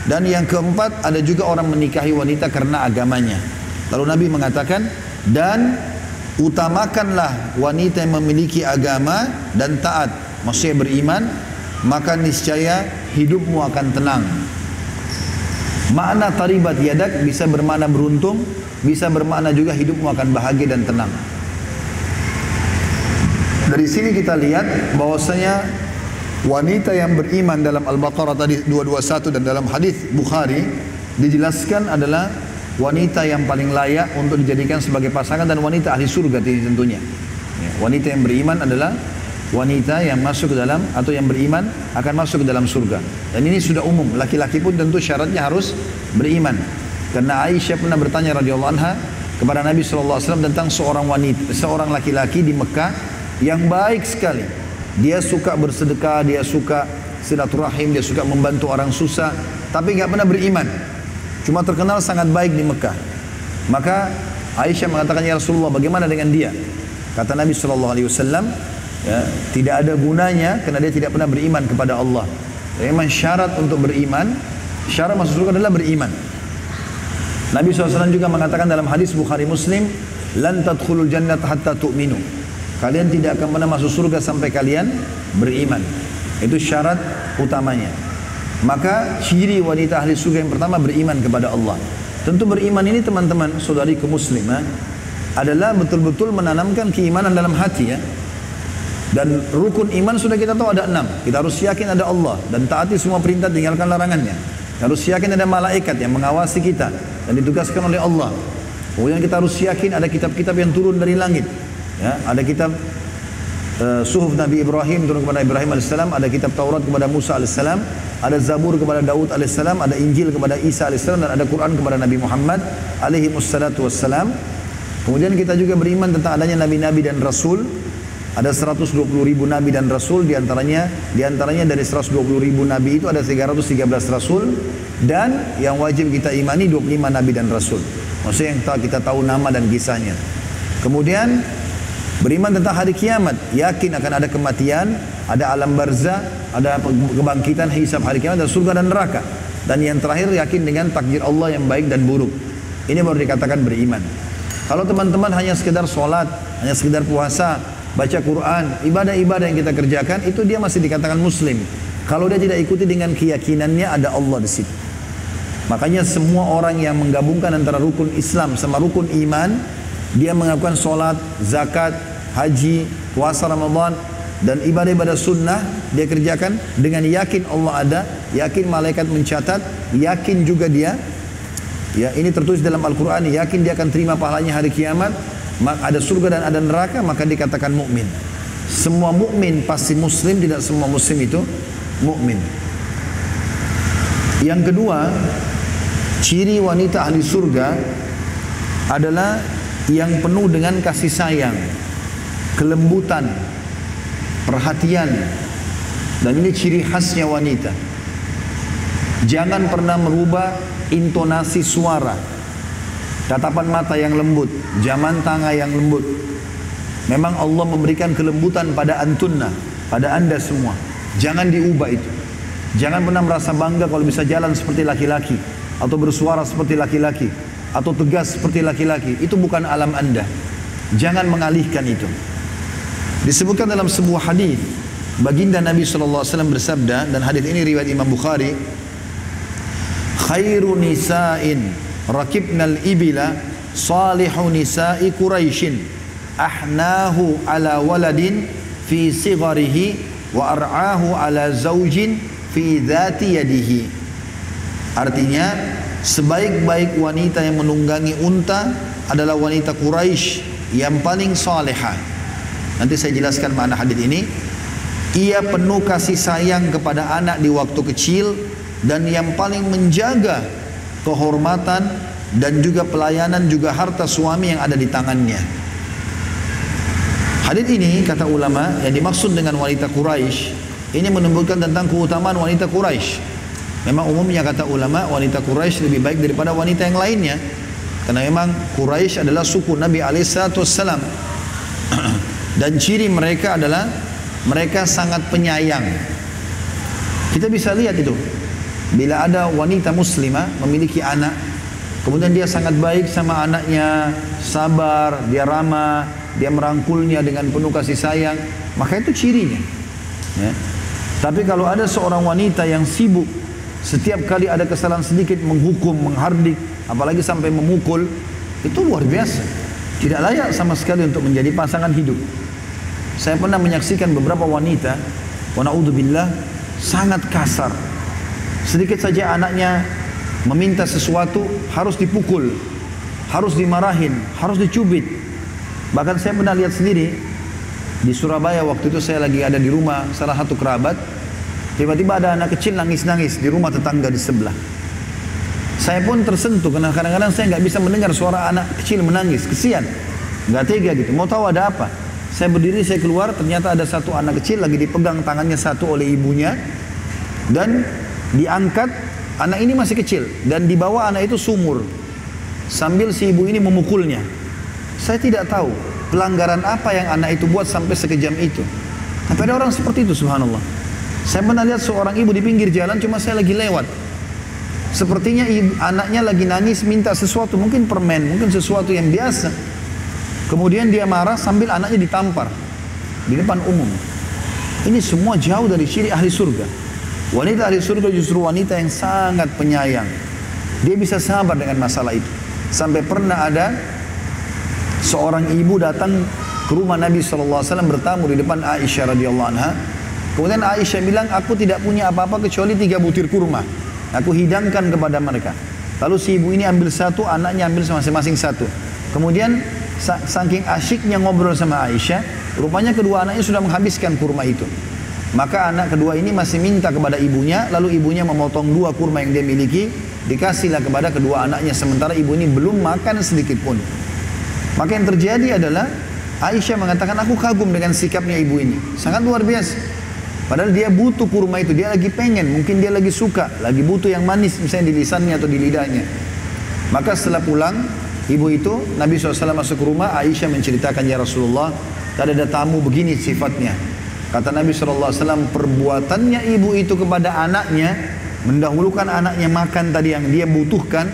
Dan yang keempat ada juga orang menikahi wanita karena agamanya. Lalu Nabi mengatakan dan utamakanlah wanita yang memiliki agama dan taat, maksudnya beriman, maka niscaya hidupmu akan tenang. Makna taribat yadak bisa bermakna beruntung, bisa bermakna juga hidupmu akan bahagia dan tenang. Dari sini kita lihat bahwasanya wanita yang beriman dalam Al-Baqarah tadi 221 dan dalam hadis Bukhari dijelaskan adalah wanita yang paling layak untuk dijadikan sebagai pasangan dan wanita ahli surga tentunya. Ya, wanita yang beriman adalah wanita yang masuk ke dalam atau yang beriman akan masuk ke dalam surga. Dan ini sudah umum, laki-laki pun tentu syaratnya harus beriman. Karena Aisyah pernah bertanya radhiyallahu anha kepada Nabi SAW tentang seorang wanita, seorang laki-laki di Mekah yang baik sekali dia suka bersedekah, dia suka silaturahim, dia suka membantu orang susah, tapi nggak pernah beriman. Cuma terkenal sangat baik di Mekah. Maka Aisyah mengatakan ya Rasulullah bagaimana dengan dia? Kata Nabi Shallallahu Alaihi Wasallam, ya, tidak ada gunanya karena dia tidak pernah beriman kepada Allah. Memang syarat untuk beriman, syarat masuk surga adalah beriman. Nabi SAW juga mengatakan dalam hadis Bukhari Muslim, lan tadkhulul jannat hatta tu'minu. Kalian tidak akan pernah masuk surga sampai kalian beriman. Itu syarat utamanya. Maka ciri wanita ahli surga yang pertama beriman kepada Allah. Tentu beriman ini teman-teman saudari muslimah adalah betul-betul menanamkan keimanan dalam hati ya. Dan rukun iman sudah kita tahu ada enam. Kita harus yakin ada Allah dan taati semua perintah tinggalkan larangannya. Harus yakin ada malaikat yang mengawasi kita dan ditugaskan oleh Allah. Kemudian kita harus yakin ada kitab-kitab yang turun dari langit. Ya, ada kitab uh, suhuf Nabi Ibrahim turun kepada Ibrahim alaihissalam, ada kitab Taurat kepada Musa alaihissalam, ada Zabur kepada Daud alaihissalam, ada Injil kepada Isa alaihissalam dan ada Quran kepada Nabi Muhammad alaihi wassalam. Kemudian kita juga beriman tentang adanya nabi-nabi dan rasul. Ada 120 ribu nabi dan rasul di antaranya di antaranya dari 120 ribu nabi itu ada 313 rasul dan yang wajib kita imani 25 nabi dan rasul. Maksudnya yang kita tahu nama dan kisahnya. Kemudian Beriman tentang hari kiamat, yakin akan ada kematian, ada alam barzah, ada kebangkitan hisab hari kiamat dan surga dan neraka. Dan yang terakhir yakin dengan takdir Allah yang baik dan buruk. Ini baru dikatakan beriman. Kalau teman-teman hanya sekedar sholat, hanya sekedar puasa, baca Quran, ibadah-ibadah yang kita kerjakan, itu dia masih dikatakan muslim. Kalau dia tidak ikuti dengan keyakinannya ada Allah di situ. Makanya semua orang yang menggabungkan antara rukun Islam sama rukun iman, dia mengakukan sholat, zakat, haji, puasa Ramadan dan ibadah-ibadah sunnah dia kerjakan dengan yakin Allah ada, yakin malaikat mencatat, yakin juga dia ya ini tertulis dalam Al-Qur'an, yakin dia akan terima pahalanya hari kiamat, ada surga dan ada neraka maka dikatakan mukmin. Semua mukmin pasti muslim, tidak semua muslim itu mukmin. Yang kedua, ciri wanita ahli surga adalah yang penuh dengan kasih sayang kelembutan, perhatian. Dan ini ciri khasnya wanita. Jangan pernah merubah intonasi suara. Tatapan mata yang lembut, jaman tangan yang lembut. Memang Allah memberikan kelembutan pada antunna, pada anda semua. Jangan diubah itu. Jangan pernah merasa bangga kalau bisa jalan seperti laki-laki. Atau bersuara seperti laki-laki. Atau tegas seperti laki-laki. Itu bukan alam anda. Jangan mengalihkan itu. Disebutkan dalam sebuah hadis baginda Nabi SAW bersabda dan hadis ini riwayat Imam Bukhari khairu nisa'in rakibnal ibila salihu nisa'i Quraisyin ahnahu ala waladin fi sigharihi wa ar'ahu ala zaujin fi dhati yadihi. Artinya sebaik-baik wanita yang menunggangi unta adalah wanita Quraisy yang paling salehah Nanti saya jelaskan makna hadis ini. Ia penuh kasih sayang kepada anak di waktu kecil dan yang paling menjaga kehormatan dan juga pelayanan juga harta suami yang ada di tangannya. Hadis ini kata ulama yang dimaksud dengan wanita Quraisy ini menunjukkan tentang keutamaan wanita Quraisy. Memang umumnya kata ulama wanita Quraisy lebih baik daripada wanita yang lainnya. Karena memang Quraisy adalah suku Nabi alaihissalam. *clears throat* Dan ciri mereka adalah mereka sangat penyayang. Kita bisa lihat itu. Bila ada wanita muslimah memiliki anak, kemudian dia sangat baik sama anaknya, sabar, dia ramah, dia merangkulnya dengan penuh kasih sayang, maka itu cirinya. Ya. Tapi kalau ada seorang wanita yang sibuk, setiap kali ada kesalahan sedikit menghukum, menghardik, apalagi sampai memukul, itu luar biasa. Tidak layak sama sekali untuk menjadi pasangan hidup. Saya pernah menyaksikan beberapa wanita, wa billah, sangat kasar. Sedikit saja anaknya meminta sesuatu harus dipukul, harus dimarahin, harus dicubit. Bahkan saya pernah lihat sendiri di Surabaya waktu itu saya lagi ada di rumah salah satu kerabat, tiba-tiba ada anak kecil nangis-nangis di rumah tetangga di sebelah. Saya pun tersentuh karena kadang-kadang saya nggak bisa mendengar suara anak kecil menangis, kesian, nggak tega gitu. Mau tahu ada apa? Saya berdiri, saya keluar, ternyata ada satu anak kecil lagi dipegang tangannya satu oleh ibunya dan diangkat. Anak ini masih kecil dan dibawa anak itu sumur sambil si ibu ini memukulnya. Saya tidak tahu pelanggaran apa yang anak itu buat sampai sekejam itu. Tapi ada orang seperti itu, subhanallah. Saya pernah lihat seorang ibu di pinggir jalan, cuma saya lagi lewat. Sepertinya ibu, anaknya lagi nangis minta sesuatu, mungkin permen, mungkin sesuatu yang biasa. Kemudian dia marah sambil anaknya ditampar di depan umum. Ini semua jauh dari ciri ahli surga. Wanita ahli surga justru wanita yang sangat penyayang. Dia bisa sabar dengan masalah itu. Sampai pernah ada seorang ibu datang ke rumah Nabi SAW bertamu di depan Aisyah radhiyallahu anha. Kemudian Aisyah bilang, aku tidak punya apa-apa kecuali tiga butir kurma. Aku hidangkan kepada mereka. Lalu si ibu ini ambil satu, anaknya ambil masing-masing satu. Kemudian saking asyiknya ngobrol sama Aisyah, Rupanya kedua anaknya sudah menghabiskan kurma itu. Maka anak kedua ini masih minta kepada ibunya, lalu ibunya memotong dua kurma yang dia miliki, dikasihlah kepada kedua anaknya, sementara ibu ini belum makan sedikit pun. Maka yang terjadi adalah Aisyah mengatakan, aku kagum dengan sikapnya ibu ini. Sangat luar biasa. Padahal dia butuh kurma itu, dia lagi pengen, mungkin dia lagi suka, lagi butuh yang manis misalnya di lisannya atau di lidahnya. Maka setelah pulang, ibu itu, Nabi SAW masuk ke rumah, Aisyah menceritakan, Ya Rasulullah, tadi ada tamu begini sifatnya. Kata Nabi SAW, perbuatannya ibu itu kepada anaknya, mendahulukan anaknya makan tadi yang dia butuhkan,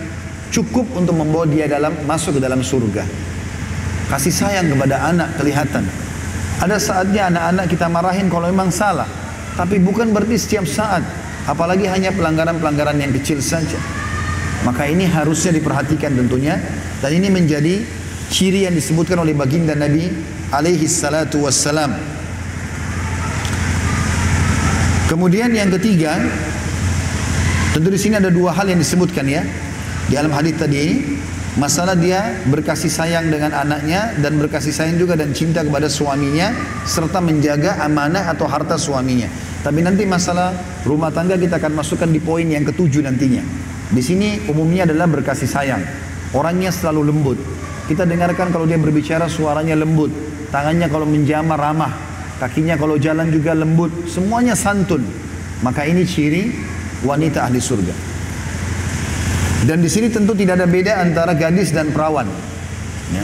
cukup untuk membawa dia dalam masuk ke dalam surga. Kasih sayang kepada anak kelihatan. Ada saatnya anak-anak kita marahin kalau memang salah. Tapi bukan berarti setiap saat. Apalagi hanya pelanggaran-pelanggaran yang kecil saja. Maka ini harusnya diperhatikan tentunya. Dan ini menjadi ciri yang disebutkan oleh baginda Nabi alaihi salatu wassalam. Kemudian yang ketiga, tentu di sini ada dua hal yang disebutkan ya. Di dalam hadis tadi ini, masalah dia berkasih sayang dengan anaknya dan berkasih sayang juga dan cinta kepada suaminya serta menjaga amanah atau harta suaminya. Tapi nanti masalah rumah tangga kita akan masukkan di poin yang ketujuh nantinya. Di sini umumnya adalah berkasih sayang. Orangnya selalu lembut. Kita dengarkan kalau dia berbicara suaranya lembut. Tangannya kalau menjamah ramah. Kakinya kalau jalan juga lembut, semuanya santun. Maka ini ciri wanita ahli surga. Dan di sini tentu tidak ada beda antara gadis dan perawan. Ya.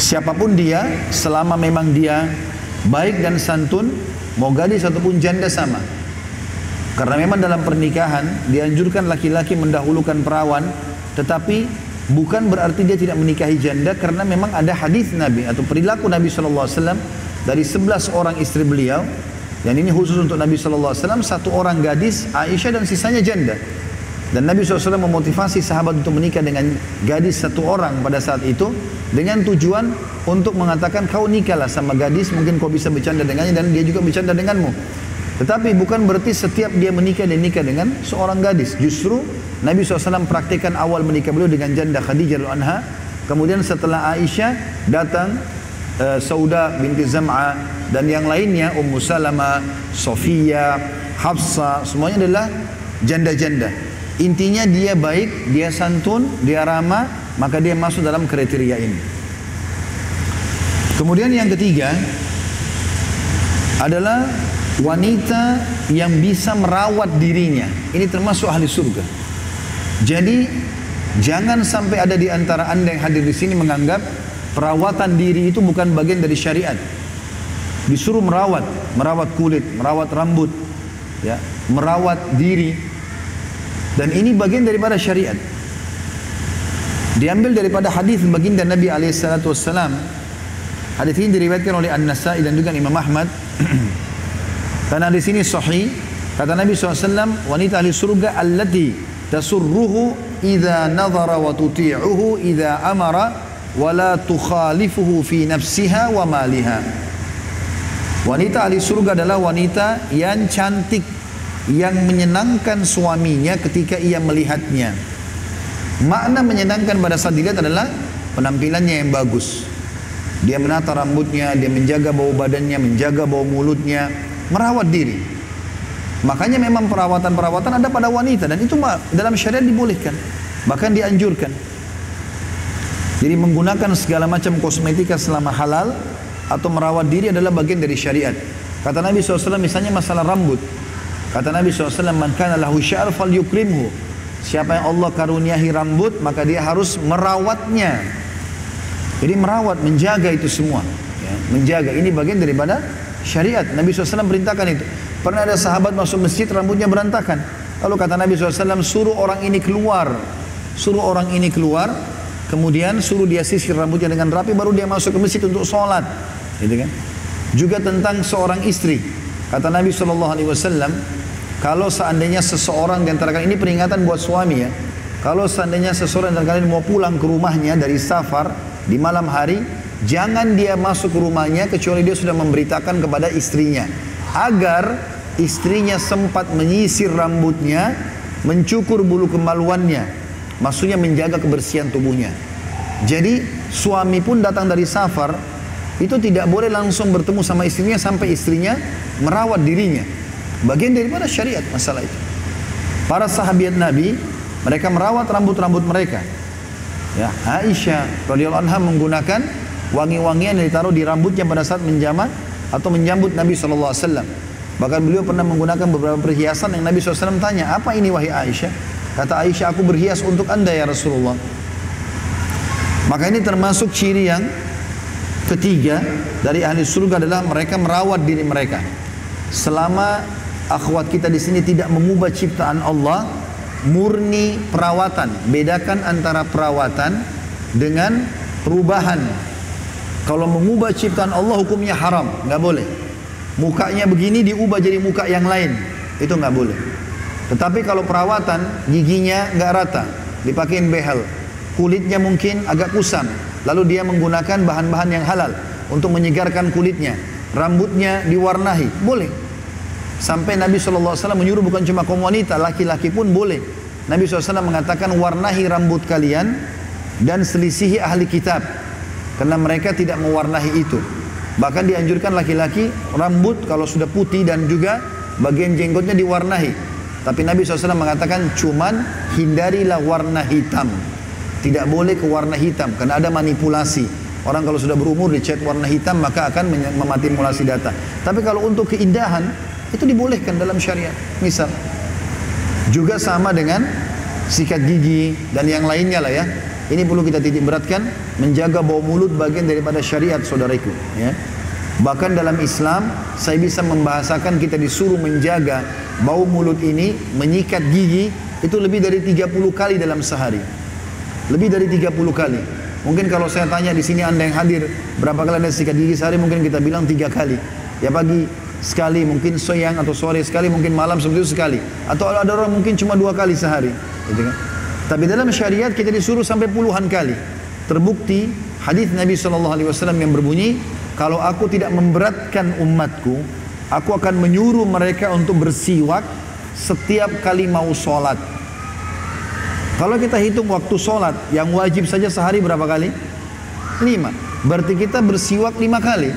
Siapa pun dia, selama memang dia baik dan santun, mau gadis ataupun janda sama. Karena memang dalam pernikahan dianjurkan laki-laki mendahulukan perawan, tetapi bukan berarti dia tidak menikahi janda karena memang ada hadis Nabi atau perilaku Nabi SAW dari 11 orang istri beliau dan ini khusus untuk Nabi SAW satu orang gadis Aisyah dan sisanya janda. Dan Nabi SAW memotivasi sahabat untuk menikah dengan gadis satu orang pada saat itu dengan tujuan untuk mengatakan kau nikahlah sama gadis mungkin kau bisa bercanda dengannya dan dia juga bercanda denganmu. Tetapi bukan berarti setiap dia menikah dan nikah dengan seorang gadis. Justru Nabi SAW praktikkan awal menikah beliau dengan janda Khadijah anha. Kemudian setelah Aisyah datang uh, Sauda binti Zam'a dan yang lainnya Ummu Salama, Sofia, Hafsa, semuanya adalah janda-janda. Intinya dia baik, dia santun, dia ramah, maka dia masuk dalam kriteria ini. Kemudian yang ketiga adalah wanita yang bisa merawat dirinya. Ini termasuk ahli surga. Jadi jangan sampai ada di antara anda yang hadir di sini menganggap Perawatan diri itu bukan bagian dari syariat. Disuruh merawat, merawat kulit, merawat rambut, ya, merawat diri. Dan ini bagian daripada syariat. Diambil daripada hadis baginda Nabi alaihissalatu wassalam. Hadis ini diriwayatkan oleh An-Nasai dan juga Imam Ahmad. *clears throat* Karena di sini sahih kata Nabi SAW wanita ahli surga allati tasurruhu idza nadhara wa tuti'uhu idza amara wala tukhalifuhu fi nafsiha wa maliha. Wanita ahli surga adalah wanita yang cantik, yang menyenangkan suaminya ketika ia melihatnya. Makna menyenangkan pada saat dilihat adalah penampilannya yang bagus. Dia menata rambutnya, dia menjaga bau badannya, menjaga bau mulutnya, merawat diri. Makanya memang perawatan-perawatan ada pada wanita dan itu dalam syariat dibolehkan, bahkan dianjurkan. Jadi menggunakan segala macam kosmetika selama halal atau merawat diri adalah bagian dari syariat. Kata Nabi SAW misalnya masalah rambut. Kata Nabi SAW, Man kana lahu sya'ar fal yukrimhu. Siapa yang Allah karuniahi rambut, maka dia harus merawatnya. Jadi merawat, menjaga itu semua. Ya, menjaga, ini bagian daripada syariat. Nabi SAW perintahkan itu. Pernah ada sahabat masuk masjid, rambutnya berantakan. Lalu kata Nabi SAW, suruh orang ini keluar. Suruh orang ini keluar, Kemudian suruh dia sisir rambutnya dengan rapi baru dia masuk ke masjid untuk sholat. Gitu kan? Juga tentang seorang istri. Kata Nabi SAW, kalau seandainya seseorang di antara kalian, ini peringatan buat suami ya. Kalau seandainya seseorang di antara kalian mau pulang ke rumahnya dari safar di malam hari, jangan dia masuk ke rumahnya kecuali dia sudah memberitakan kepada istrinya. Agar istrinya sempat menyisir rambutnya, mencukur bulu kemaluannya, Maksudnya menjaga kebersihan tubuhnya. Jadi suami pun datang dari safar, itu tidak boleh langsung bertemu sama istrinya sampai istrinya merawat dirinya. Bagian daripada syariat masalah itu. Para sahabat Nabi, mereka merawat rambut-rambut mereka. Ya, Aisyah radhiyallahu anha menggunakan wangi-wangian yang ditaruh di rambutnya pada saat menjamak atau menyambut Nabi sallallahu alaihi wasallam. Bahkan beliau pernah menggunakan beberapa perhiasan yang Nabi SAW tanya, apa ini wahai Aisyah? Kata Aisyah, aku berhias untuk anda ya Rasulullah. Maka ini termasuk ciri yang ketiga dari ahli surga adalah mereka merawat diri mereka. Selama akhwat kita di sini tidak mengubah ciptaan Allah, murni perawatan. Bedakan antara perawatan dengan perubahan. Kalau mengubah ciptaan Allah hukumnya haram, nggak boleh. Mukanya begini diubah jadi muka yang lain, itu nggak boleh. Tetapi kalau perawatan giginya nggak rata, dipakein behel, kulitnya mungkin agak kusam, lalu dia menggunakan bahan-bahan yang halal untuk menyegarkan kulitnya, rambutnya diwarnahi, boleh. Sampai Nabi SAW menyuruh bukan cuma kaum wanita, laki-laki pun boleh. Nabi SAW mengatakan warnahi rambut kalian dan selisihi ahli kitab. Karena mereka tidak mewarnahi itu. Bahkan dianjurkan laki-laki rambut kalau sudah putih dan juga bagian jenggotnya diwarnahi. Tapi Nabi SAW mengatakan cuman hindarilah warna hitam. Tidak boleh ke warna hitam karena ada manipulasi. Orang kalau sudah berumur dicat warna hitam maka akan memanipulasi data. Tapi kalau untuk keindahan itu dibolehkan dalam syariat. Misal juga sama dengan sikat gigi dan yang lainnya lah ya. Ini perlu kita titik beratkan, menjaga bau mulut bagian daripada syariat saudariku. Ya. Bahkan dalam Islam, saya bisa membahasakan kita disuruh menjaga bau mulut ini, menyikat gigi, itu lebih dari 30 kali dalam sehari. Lebih dari 30 kali. Mungkin kalau saya tanya di sini anda yang hadir, berapa kali anda sikat gigi sehari, mungkin kita bilang tiga kali. Ya pagi sekali, mungkin siang atau sore sekali, mungkin malam seperti itu sekali. Atau ada orang mungkin cuma dua kali sehari. Gitu kan? Tapi dalam syariat kita disuruh sampai puluhan kali. Terbukti hadis Nabi SAW yang berbunyi, kalau aku tidak memberatkan umatku, aku akan menyuruh mereka untuk bersiwak setiap kali mau sholat. Kalau kita hitung waktu sholat, yang wajib saja sehari berapa kali? Lima. Berarti kita bersiwak lima kali.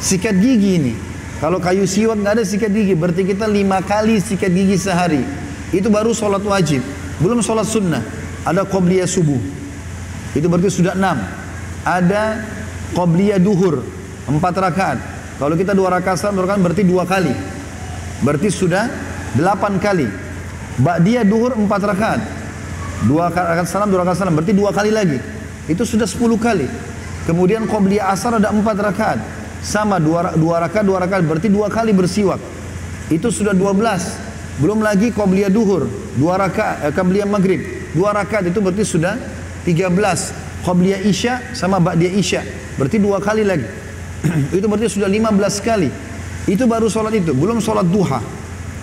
Sikat gigi ini. Kalau kayu siwak nggak ada sikat gigi, berarti kita lima kali sikat gigi sehari. Itu baru sholat wajib. Belum sholat sunnah. Ada qobliyah subuh. Itu berarti sudah enam. Ada qobliyah duhur. Empat rakaat. Kalau kita dua rakaat salam rakaat berarti dua kali. Berarti sudah delapan kali. Ba'diyah duhur empat rakaat. Dua rakaat salam, dua rakaat salam. Berarti dua kali lagi. Itu sudah sepuluh kali. Kemudian qobliyah asar ada empat rakaat. Sama dua, dua rakaat, dua rakaat. Berarti dua kali bersiwak. Itu sudah dua belas. Belum lagi qobliyah duhur, dua rakaat, eh, qobliyah maghrib, dua rakaat itu berarti sudah 13. Qobliyah isya sama ba'diyah isya, berarti dua kali lagi. Itu berarti sudah 15 kali. Itu baru sholat itu, belum sholat duha.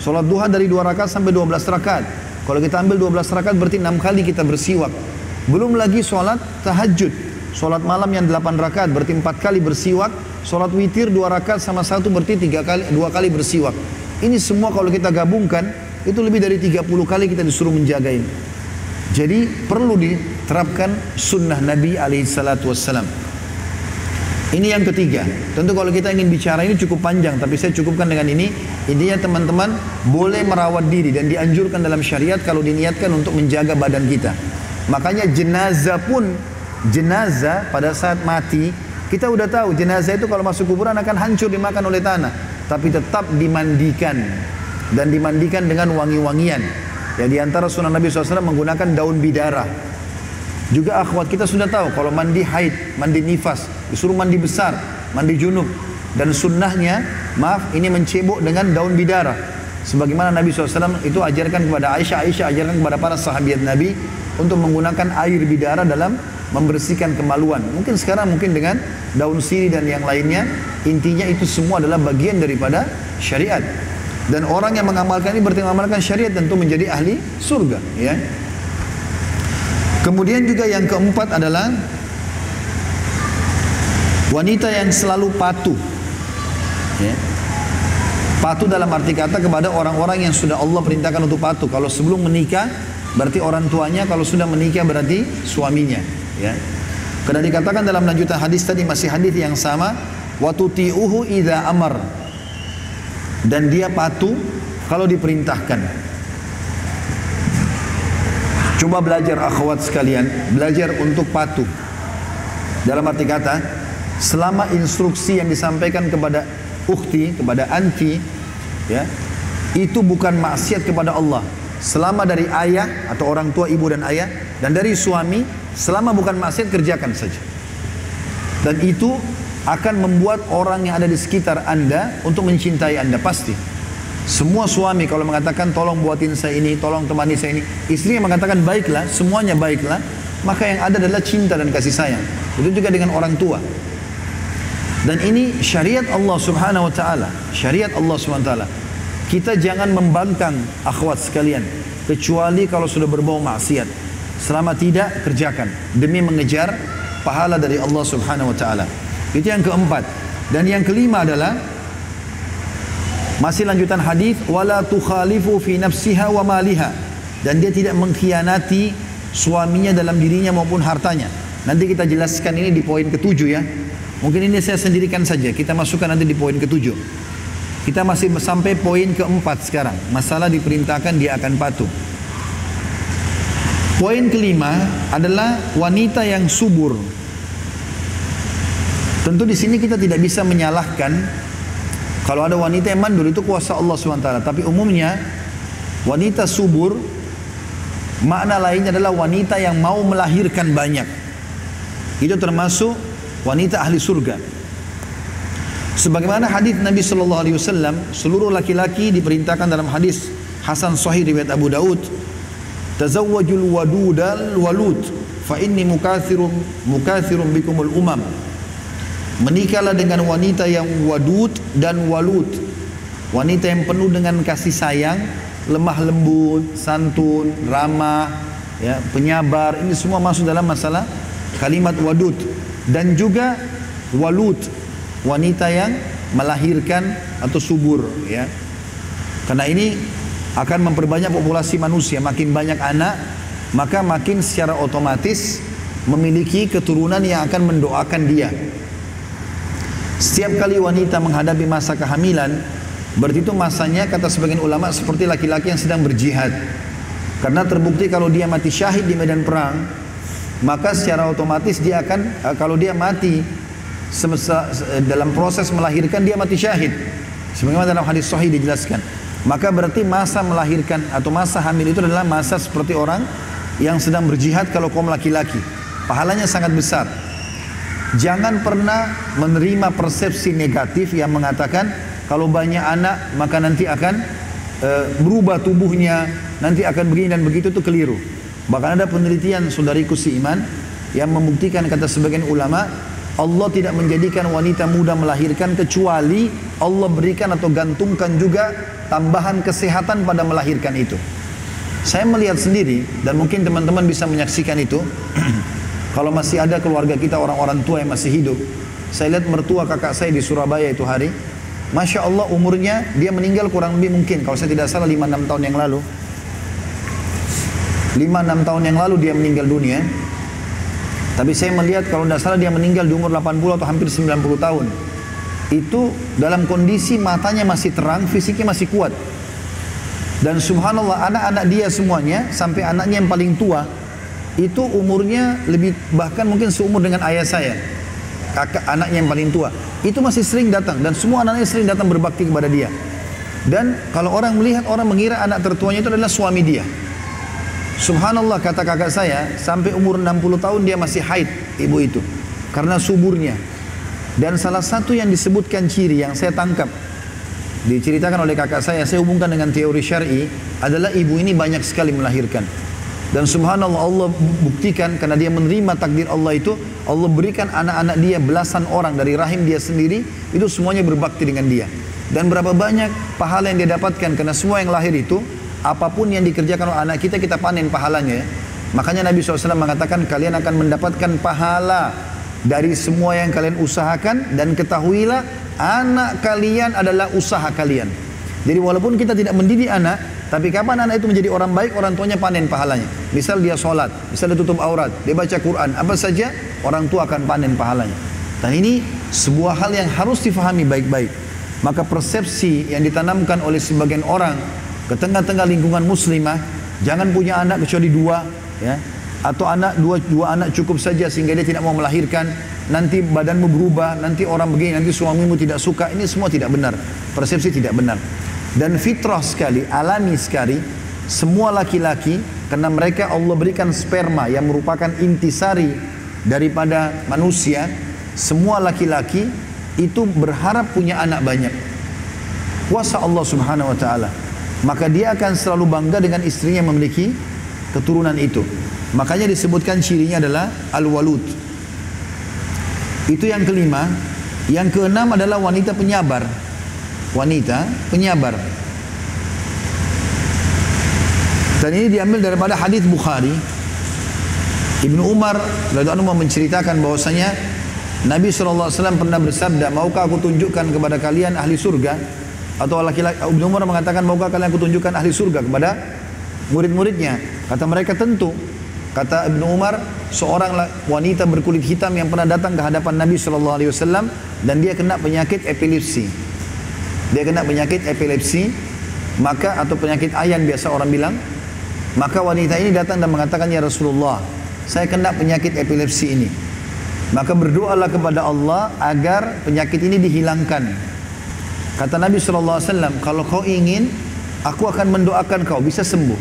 Sholat duha dari dua rakaat sampai 12 rakaat. Kalau kita ambil 12 rakaat berarti enam kali kita bersiwak. Belum lagi sholat tahajud. Sholat malam yang 8 rakaat berarti empat kali bersiwak. Sholat witir dua rakaat sama satu berarti tiga kali, dua kali bersiwak. Ini semua kalau kita gabungkan itu lebih dari 30 kali kita disuruh menjaga ini. Jadi perlu diterapkan sunnah Nabi alaihi salatu wassalam. Ini yang ketiga. Tentu kalau kita ingin bicara ini cukup panjang, tapi saya cukupkan dengan ini. Intinya teman-teman boleh merawat diri dan dianjurkan dalam syariat kalau diniatkan untuk menjaga badan kita. Makanya jenazah pun jenazah pada saat mati kita udah tahu jenazah itu kalau masuk kuburan akan hancur dimakan oleh tanah tapi tetap dimandikan dan dimandikan dengan wangi-wangian. Ya di antara sunnah Nabi SAW menggunakan daun bidara. Juga akhwat kita sudah tahu kalau mandi haid, mandi nifas, disuruh mandi besar, mandi junub. Dan sunnahnya, maaf ini mencebok dengan daun bidara. Sebagaimana Nabi SAW itu ajarkan kepada Aisyah, Aisyah ajarkan kepada para sahabat Nabi untuk menggunakan air bidara dalam membersihkan kemaluan. Mungkin sekarang mungkin dengan daun siri dan yang lainnya, intinya itu semua adalah bagian daripada syariat. Dan orang yang mengamalkan ini berarti mengamalkan syariat tentu menjadi ahli surga, ya. Kemudian juga yang keempat adalah wanita yang selalu patuh. Ya. Patuh dalam arti kata kepada orang-orang yang sudah Allah perintahkan untuk patuh. Kalau sebelum menikah berarti orang tuanya, kalau sudah menikah berarti suaminya. Ya. Karena dikatakan dalam lanjutan hadis tadi masih hadis yang sama, wa tuti'uhu idza amar. Dan dia patuh kalau diperintahkan. Coba belajar akhwat sekalian, belajar untuk patuh. Dalam arti kata, selama instruksi yang disampaikan kepada ukti, kepada anti, ya, itu bukan maksiat kepada Allah. Selama dari ayah atau orang tua ibu dan ayah dan dari suami, selama bukan maksiat kerjakan saja. Dan itu akan membuat orang yang ada di sekitar Anda untuk mencintai Anda pasti. Semua suami kalau mengatakan tolong buatin saya ini, tolong temani saya ini, istri yang mengatakan baiklah, semuanya baiklah, maka yang ada adalah cinta dan kasih sayang. Itu juga dengan orang tua. Dan ini syariat Allah Subhanahu wa taala, syariat Allah Subhanahu wa taala. Kita jangan membangkang akhwat sekalian kecuali kalau sudah berbau maksiat. Selama tidak kerjakan demi mengejar pahala dari Allah Subhanahu wa taala. Itu yang keempat. Dan yang kelima adalah masih lanjutan hadis wala tukhalifu fi nafsiha wa maliha dan dia tidak mengkhianati suaminya dalam dirinya maupun hartanya. Nanti kita jelaskan ini di poin ketujuh ya. Mungkin ini saya sendirikan saja. Kita masukkan nanti di poin ketujuh. Kita masih sampai poin keempat sekarang. Masalah diperintahkan dia akan patuh. Poin kelima adalah wanita yang subur. Tentu di sini kita tidak bisa menyalahkan kalau ada wanita yang mandul itu kuasa Allah SWT. Tapi umumnya wanita subur makna lainnya adalah wanita yang mau melahirkan banyak. Itu termasuk wanita ahli surga. Sebagaimana hadis Nabi Shallallahu Alaihi Wasallam, seluruh laki-laki diperintahkan dalam hadis Hasan Sahih riwayat Abu Daud, tazawwajul wadudal walud, fa inni mukathirun mukathirun bikumul umam. Menikahlah dengan wanita yang wadud dan walud. Wanita yang penuh dengan kasih sayang, lemah lembut, santun, ramah, ya, penyabar. Ini semua masuk dalam masalah kalimat wadud dan juga walud, wanita yang melahirkan atau subur, ya. Karena ini akan memperbanyak populasi manusia, makin banyak anak, maka makin secara otomatis memiliki keturunan yang akan mendoakan dia. Setiap kali wanita menghadapi masa kehamilan, berarti itu masanya kata sebagian ulama seperti laki-laki yang sedang berjihad. Karena terbukti kalau dia mati syahid di medan perang, maka secara otomatis dia akan eh, kalau dia mati semasa, dalam proses melahirkan dia mati syahid. Sebagaimana dalam hadis sahih dijelaskan. Maka berarti masa melahirkan atau masa hamil itu adalah masa seperti orang yang sedang berjihad kalau kaum laki-laki. Pahalanya sangat besar. Jangan pernah menerima persepsi negatif yang mengatakan kalau banyak anak maka nanti akan e, berubah tubuhnya, nanti akan begini dan begitu itu keliru. Bahkan ada penelitian saudariku si iman yang membuktikan kata sebagian ulama Allah tidak menjadikan wanita muda melahirkan kecuali Allah berikan atau gantungkan juga tambahan kesehatan pada melahirkan itu. Saya melihat sendiri dan mungkin teman-teman bisa menyaksikan itu. *clears throat* Kalau masih ada keluarga kita orang-orang tua yang masih hidup, saya lihat mertua kakak saya di Surabaya itu hari, Masya Allah umurnya dia meninggal kurang lebih mungkin, kalau saya tidak salah 5-6 tahun yang lalu. 5-6 tahun yang lalu dia meninggal dunia. Tapi saya melihat kalau tidak salah dia meninggal di umur 80 atau hampir 90 tahun. Itu dalam kondisi matanya masih terang, fisiknya masih kuat. Dan subhanallah anak-anak dia semuanya sampai anaknya yang paling tua itu umurnya lebih bahkan mungkin seumur dengan ayah saya. Kakak anaknya yang paling tua. Itu masih sering datang dan semua anaknya sering datang berbakti kepada dia. Dan kalau orang melihat orang mengira anak tertuanya itu adalah suami dia. Subhanallah kata kakak saya sampai umur 60 tahun dia masih haid ibu itu. Karena suburnya. Dan salah satu yang disebutkan ciri yang saya tangkap diceritakan oleh kakak saya saya hubungkan dengan teori syar'i adalah ibu ini banyak sekali melahirkan dan subhanallah Allah buktikan karena dia menerima takdir Allah itu, Allah berikan anak-anak dia belasan orang dari rahim dia sendiri, itu semuanya berbakti dengan dia. Dan berapa banyak pahala yang dia dapatkan karena semua yang lahir itu, apa pun yang dikerjakan oleh anak kita, kita panen pahalanya. Makanya Nabi SAW mengatakan kalian akan mendapatkan pahala dari semua yang kalian usahakan dan ketahuilah anak kalian adalah usaha kalian. Jadi walaupun kita tidak mendidik anak, Tapi kapan anak itu menjadi orang baik, orang tuanya panen pahalanya. Misal dia sholat, misal dia tutup aurat, dia baca Quran, apa saja, orang tua akan panen pahalanya. Dan ini sebuah hal yang harus difahami baik-baik. Maka persepsi yang ditanamkan oleh sebagian orang ke tengah-tengah lingkungan muslimah, jangan punya anak kecuali dua, ya, atau anak dua, dua anak cukup saja sehingga dia tidak mau melahirkan nanti badanmu berubah nanti orang begini nanti suamimu tidak suka ini semua tidak benar persepsi tidak benar dan fitrah sekali alami sekali semua laki-laki karena mereka Allah berikan sperma yang merupakan intisari daripada manusia semua laki-laki itu berharap punya anak banyak kuasa Allah subhanahu wa ta'ala maka dia akan selalu bangga dengan istrinya memiliki keturunan itu Makanya disebutkan cirinya adalah al-walud. Itu yang kelima. Yang keenam adalah wanita penyabar. Wanita penyabar. Dan ini diambil daripada hadis Bukhari. Ibnu Umar radhiyallahu menceritakan bahwasanya Nabi SAW pernah bersabda, maukah aku tunjukkan kepada kalian ahli surga? Atau laki-laki Ibnu Umar mengatakan, maukah kalian aku tunjukkan ahli surga kepada murid-muridnya? Kata mereka tentu. Kata Ibnu Umar, seorang wanita berkulit hitam yang pernah datang ke hadapan Nabi Wasallam dan dia kena penyakit epilepsi. Dia kena penyakit epilepsi, maka atau penyakit ayan biasa orang bilang. Maka wanita ini datang dan mengatakan ya Rasulullah, saya kena penyakit epilepsi ini. Maka berdoalah kepada Allah agar penyakit ini dihilangkan. Kata Nabi Wasallam, kalau kau ingin, aku akan mendoakan kau bisa sembuh.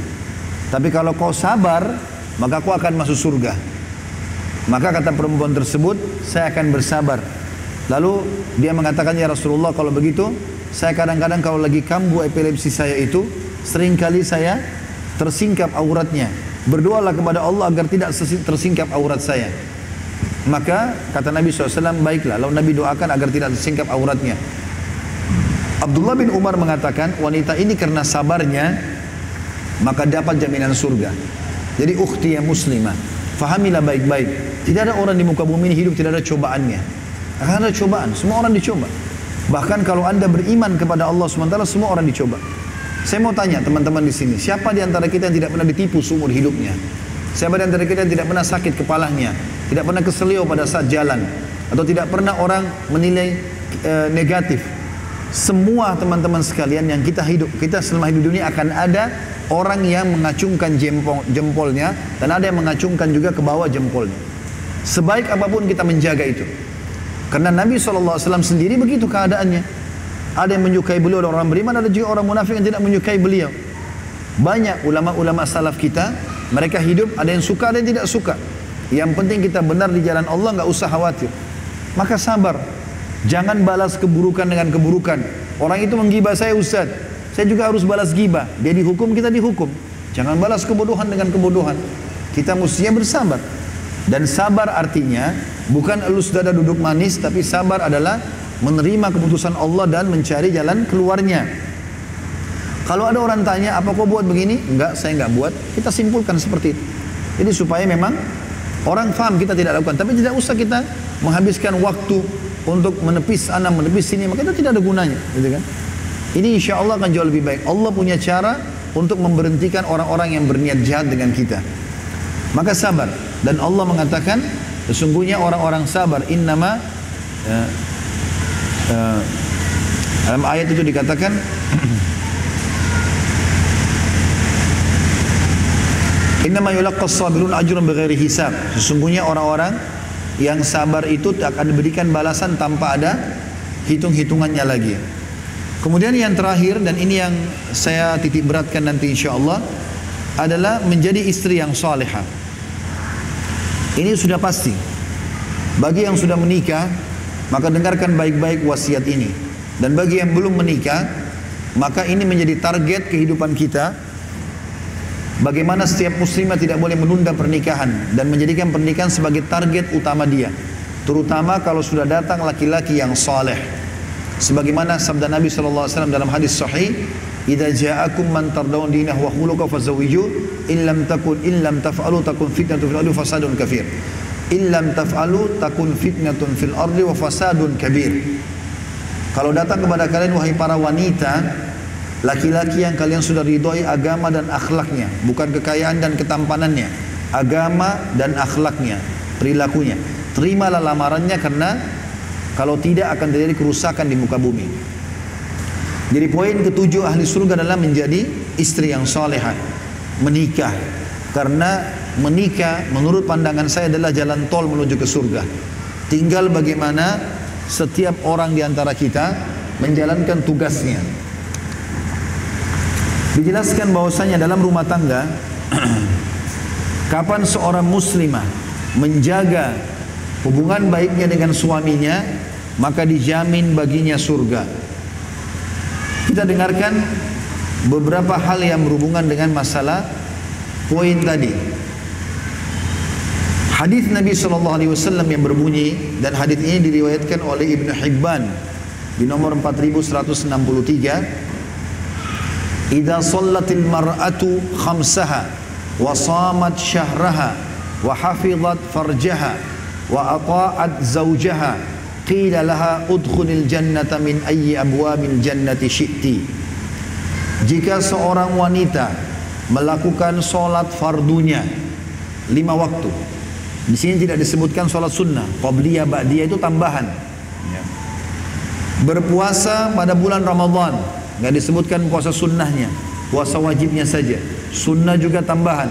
Tapi kalau kau sabar, maka aku akan masuk surga. Maka kata perempuan tersebut, saya akan bersabar. Lalu dia mengatakan, ya Rasulullah kalau begitu, saya kadang-kadang kalau lagi kambuh epilepsi saya itu, sering kali saya tersingkap auratnya. Berdoalah kepada Allah agar tidak tersingkap aurat saya. Maka kata Nabi SAW, baiklah. Lalu Nabi doakan agar tidak tersingkap auratnya. Abdullah bin Umar mengatakan, wanita ini karena sabarnya, maka dapat jaminan surga. Jadi ukhti yang muslimah, fahamilah baik-baik. Tidak ada orang di muka bumi ini hidup tidak ada cobaannya. Ada cobaan, semua orang dicoba. Bahkan kalau anda beriman kepada Allah SWT, semua orang dicoba. Saya mau tanya teman-teman di sini, siapa di antara kita yang tidak pernah ditipu seumur hidupnya? Siapa di antara kita yang tidak pernah sakit kepalanya? Tidak pernah keselio pada saat jalan? Atau tidak pernah orang menilai e, negatif? Semua teman-teman sekalian yang kita hidup, kita selama hidup dunia akan ada orang yang mengacungkan jempol, jempolnya dan ada yang mengacungkan juga ke bawah jempolnya. Sebaik apa pun kita menjaga itu. Karena Nabi SAW sendiri begitu keadaannya. Ada yang menyukai beliau orang beriman, ada juga orang munafik yang tidak menyukai beliau. Banyak ulama-ulama salaf kita, mereka hidup, ada yang suka, ada yang tidak suka. Yang penting kita benar di jalan Allah, nggak usah khawatir. Maka sabar. Jangan balas keburukan dengan keburukan. Orang itu menggibah saya Ustaz. Saya juga harus balas gibah. Dia dihukum, kita dihukum. Jangan balas kebodohan dengan kebodohan. Kita mestinya bersabar. Dan sabar artinya bukan elus dada duduk manis, tapi sabar adalah menerima keputusan Allah dan mencari jalan keluarnya. Kalau ada orang tanya, apa kau buat begini? Enggak, saya enggak buat. Kita simpulkan seperti itu. Jadi supaya memang orang faham kita tidak lakukan. Tapi tidak usah kita menghabiskan waktu untuk menepis sana, menepis sini. Maka itu tidak ada gunanya. Gitu kan? Ini insya Allah akan jauh lebih baik. Allah punya cara untuk memberhentikan orang-orang yang berniat jahat dengan kita. Maka sabar. Dan Allah mengatakan, sesungguhnya orang-orang sabar, innama, uh, uh, dalam ayat itu dikatakan, *clears throat* Innama yulaqqas sabirun ajrun bighairi hisab. Sesungguhnya orang-orang yang sabar itu akan diberikan balasan tanpa ada hitung-hitungannya lagi. Kemudian yang terakhir dan ini yang saya titik beratkan nanti insya Allah adalah menjadi istri yang salehah. Ini sudah pasti. Bagi yang sudah menikah, maka dengarkan baik-baik wasiat ini. Dan bagi yang belum menikah, maka ini menjadi target kehidupan kita. Bagaimana setiap muslimah tidak boleh menunda pernikahan dan menjadikan pernikahan sebagai target utama dia. Terutama kalau sudah datang laki-laki yang saleh sebagaimana sabda Nabi wasallam dalam hadis sahih idza ja'akum man tardawun dinah wa khuluqa fazawiju in lam takun in lam taf'alu takun fitnatun fil ardi fasadun kafir in lam taf'alu takun fitnatun fil ardi wa fasadun kabir kalau datang kepada kalian wahai para wanita Laki-laki yang kalian sudah ridhoi agama dan akhlaknya, bukan kekayaan dan ketampanannya. Agama dan akhlaknya, perilakunya. Terimalah lamarannya karena kalau tidak akan terjadi kerusakan di muka bumi. Jadi poin ketujuh ahli surga adalah menjadi istri yang solehah, menikah. Karena menikah menurut pandangan saya adalah jalan tol menuju ke surga. Tinggal bagaimana setiap orang di antara kita menjalankan tugasnya. Dijelaskan bahwasanya dalam rumah tangga *clears throat* kapan seorang muslimah menjaga hubungan baiknya dengan suaminya maka dijamin baginya surga. Kita dengarkan beberapa hal yang berhubungan dengan masalah poin tadi. Hadis Nabi Shallallahu Alaihi Wasallam yang berbunyi dan hadis ini diriwayatkan oleh Ibnu Hibban di nomor 4163 Idza sallatil mar'atu khamsaha wa shamat syahraha wa hafizat farjaha wa ata'at zawjaha qila laha udkhulil jannata min ayyi abwabil jannati syi'ti Jika seorang wanita melakukan solat fardunya lima waktu di sini tidak disebutkan solat sunnah qabliyah ba'diyah itu tambahan. Ya. berpuasa pada bulan Ramadan nggak disebutkan puasa sunnahnya puasa wajibnya saja. Sunnah juga tambahan.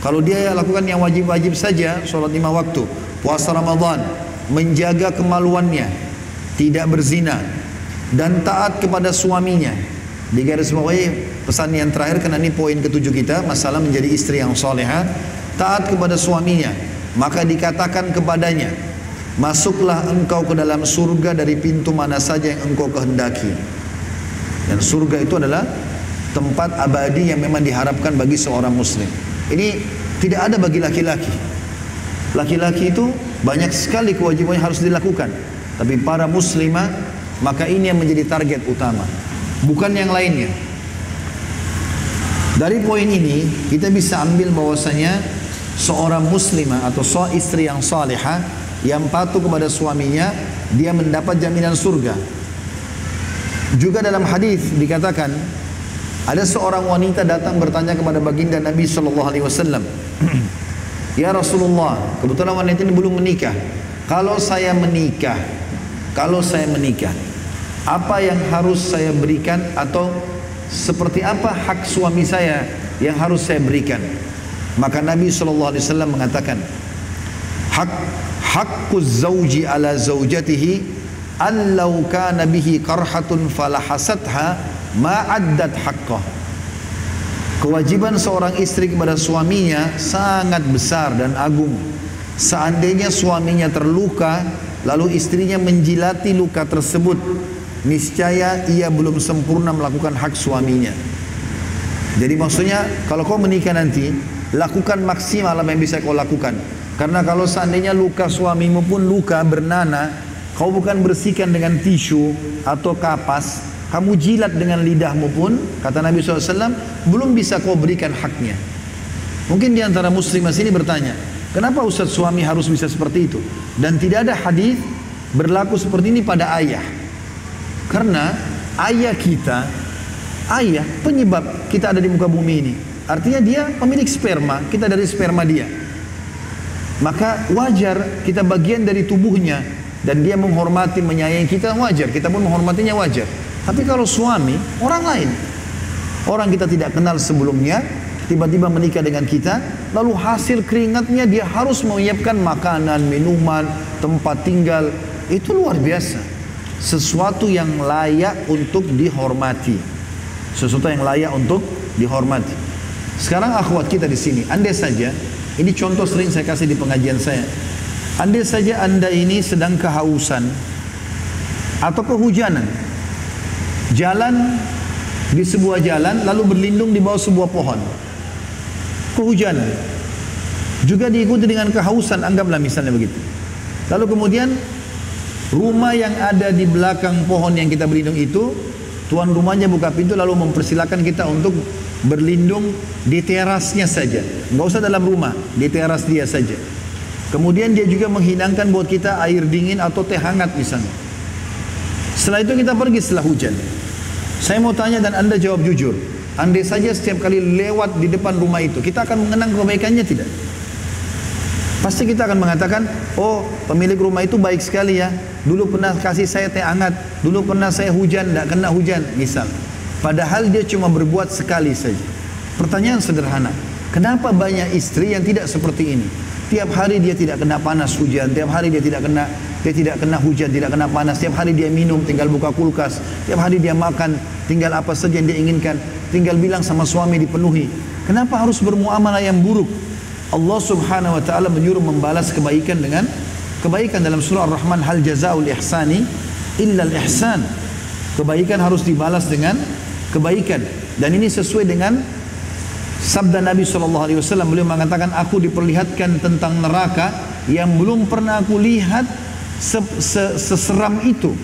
Kalau dia lakukan yang wajib-wajib saja sholat lima waktu puasa Ramadan menjaga kemaluannya tidak berzina dan taat kepada suaminya di garis pesan yang terakhir karena ini poin ketujuh kita masalah menjadi istri yang soleha taat kepada suaminya maka dikatakan kepadanya masuklah engkau ke dalam surga dari pintu mana saja yang engkau kehendaki dan surga itu adalah tempat abadi yang memang diharapkan bagi seorang muslim. Ini tidak ada bagi laki-laki. Laki-laki itu banyak sekali kewajiban yang harus dilakukan. Tapi para muslimah maka ini yang menjadi target utama. Bukan yang lainnya. Dari poin ini kita bisa ambil bahwasanya seorang muslimah atau seorang istri yang salihah yang patuh kepada suaminya dia mendapat jaminan surga juga dalam hadis dikatakan ada seorang wanita datang bertanya kepada baginda Nabi Shallallahu Alaihi Wasallam, *clears throat* ya Rasulullah, kebetulan wanita ini belum menikah. Kalau saya menikah, kalau saya menikah, apa yang harus saya berikan atau seperti apa hak suami saya yang harus saya berikan? Maka Nabi Shallallahu Alaihi Wasallam mengatakan, hak hakuz zauji ala zaujatihi allau kana bihi karhatun falahasatha ma'addat haqqah kewajiban seorang istri kepada suaminya sangat besar dan agung. Seandainya suaminya terluka lalu istrinya menjilati luka tersebut niscaya ia belum sempurna melakukan hak suaminya. Jadi maksudnya kalau kau menikah nanti lakukan maksimal apa yang bisa kau lakukan. Karena kalau seandainya luka suamimu pun luka bernana Kau bukan bersihkan dengan tisu atau kapas, kamu jilat dengan lidahmu pun, kata Nabi SAW, belum bisa kau berikan haknya. Mungkin di antara muslimah sini bertanya, kenapa Ustaz suami harus bisa seperti itu? Dan tidak ada hadis berlaku seperti ini pada ayah. Karena ayah kita, ayah penyebab kita ada di muka bumi ini. Artinya dia pemilik sperma, kita dari sperma dia. Maka wajar kita bagian dari tubuhnya dan dia menghormati menyayangi kita wajar kita pun menghormatinya wajar tapi kalau suami orang lain. Orang kita tidak kenal sebelumnya tiba-tiba menikah dengan kita lalu hasil keringatnya dia harus menyiapkan makanan minuman tempat tinggal. Itu luar biasa. Sesuatu yang layak untuk dihormati. Sesuatu yang layak untuk dihormati. Sekarang akhwat kita di sini andai saja ini contoh sering saya kasih di pengajian saya. Andai saja anda ini sedang kehausan atau kehujanan, jalan di sebuah jalan lalu berlindung di bawah sebuah pohon, kehujanan, juga diikuti dengan kehausan, anggaplah misalnya begitu. Lalu kemudian rumah yang ada di belakang pohon yang kita berlindung itu, tuan rumahnya buka pintu lalu mempersilahkan kita untuk berlindung di terasnya saja, nggak usah dalam rumah, di teras dia saja. Kemudian dia juga menghidangkan buat kita air dingin atau teh hangat misalnya. Setelah itu kita pergi setelah hujan. Saya mau tanya dan Anda jawab jujur. Andai saja setiap kali lewat di depan rumah itu, kita akan mengenang kebaikannya tidak? Pasti kita akan mengatakan, oh pemilik rumah itu baik sekali ya. Dulu pernah kasih saya teh hangat, dulu pernah saya hujan, tidak kena hujan, misal. Padahal dia cuma berbuat sekali saja. Pertanyaan sederhana, kenapa banyak istri yang tidak seperti ini? Tiap hari dia tidak kena panas hujan, tiap hari dia tidak kena dia tidak kena hujan, tidak kena panas. Tiap hari dia minum, tinggal buka kulkas. Tiap hari dia makan, tinggal apa saja yang dia inginkan. Tinggal bilang sama suami dipenuhi. Kenapa harus bermuamalah yang buruk? Allah subhanahu wa ta'ala menyuruh membalas kebaikan dengan kebaikan dalam surah Ar-Rahman hal jazaul ihsani illa al-ihsan. Kebaikan harus dibalas dengan kebaikan. Dan ini sesuai dengan sabda Nabi SAW. Beliau mengatakan, aku diperlihatkan tentang neraka yang belum pernah aku lihat seseram itu.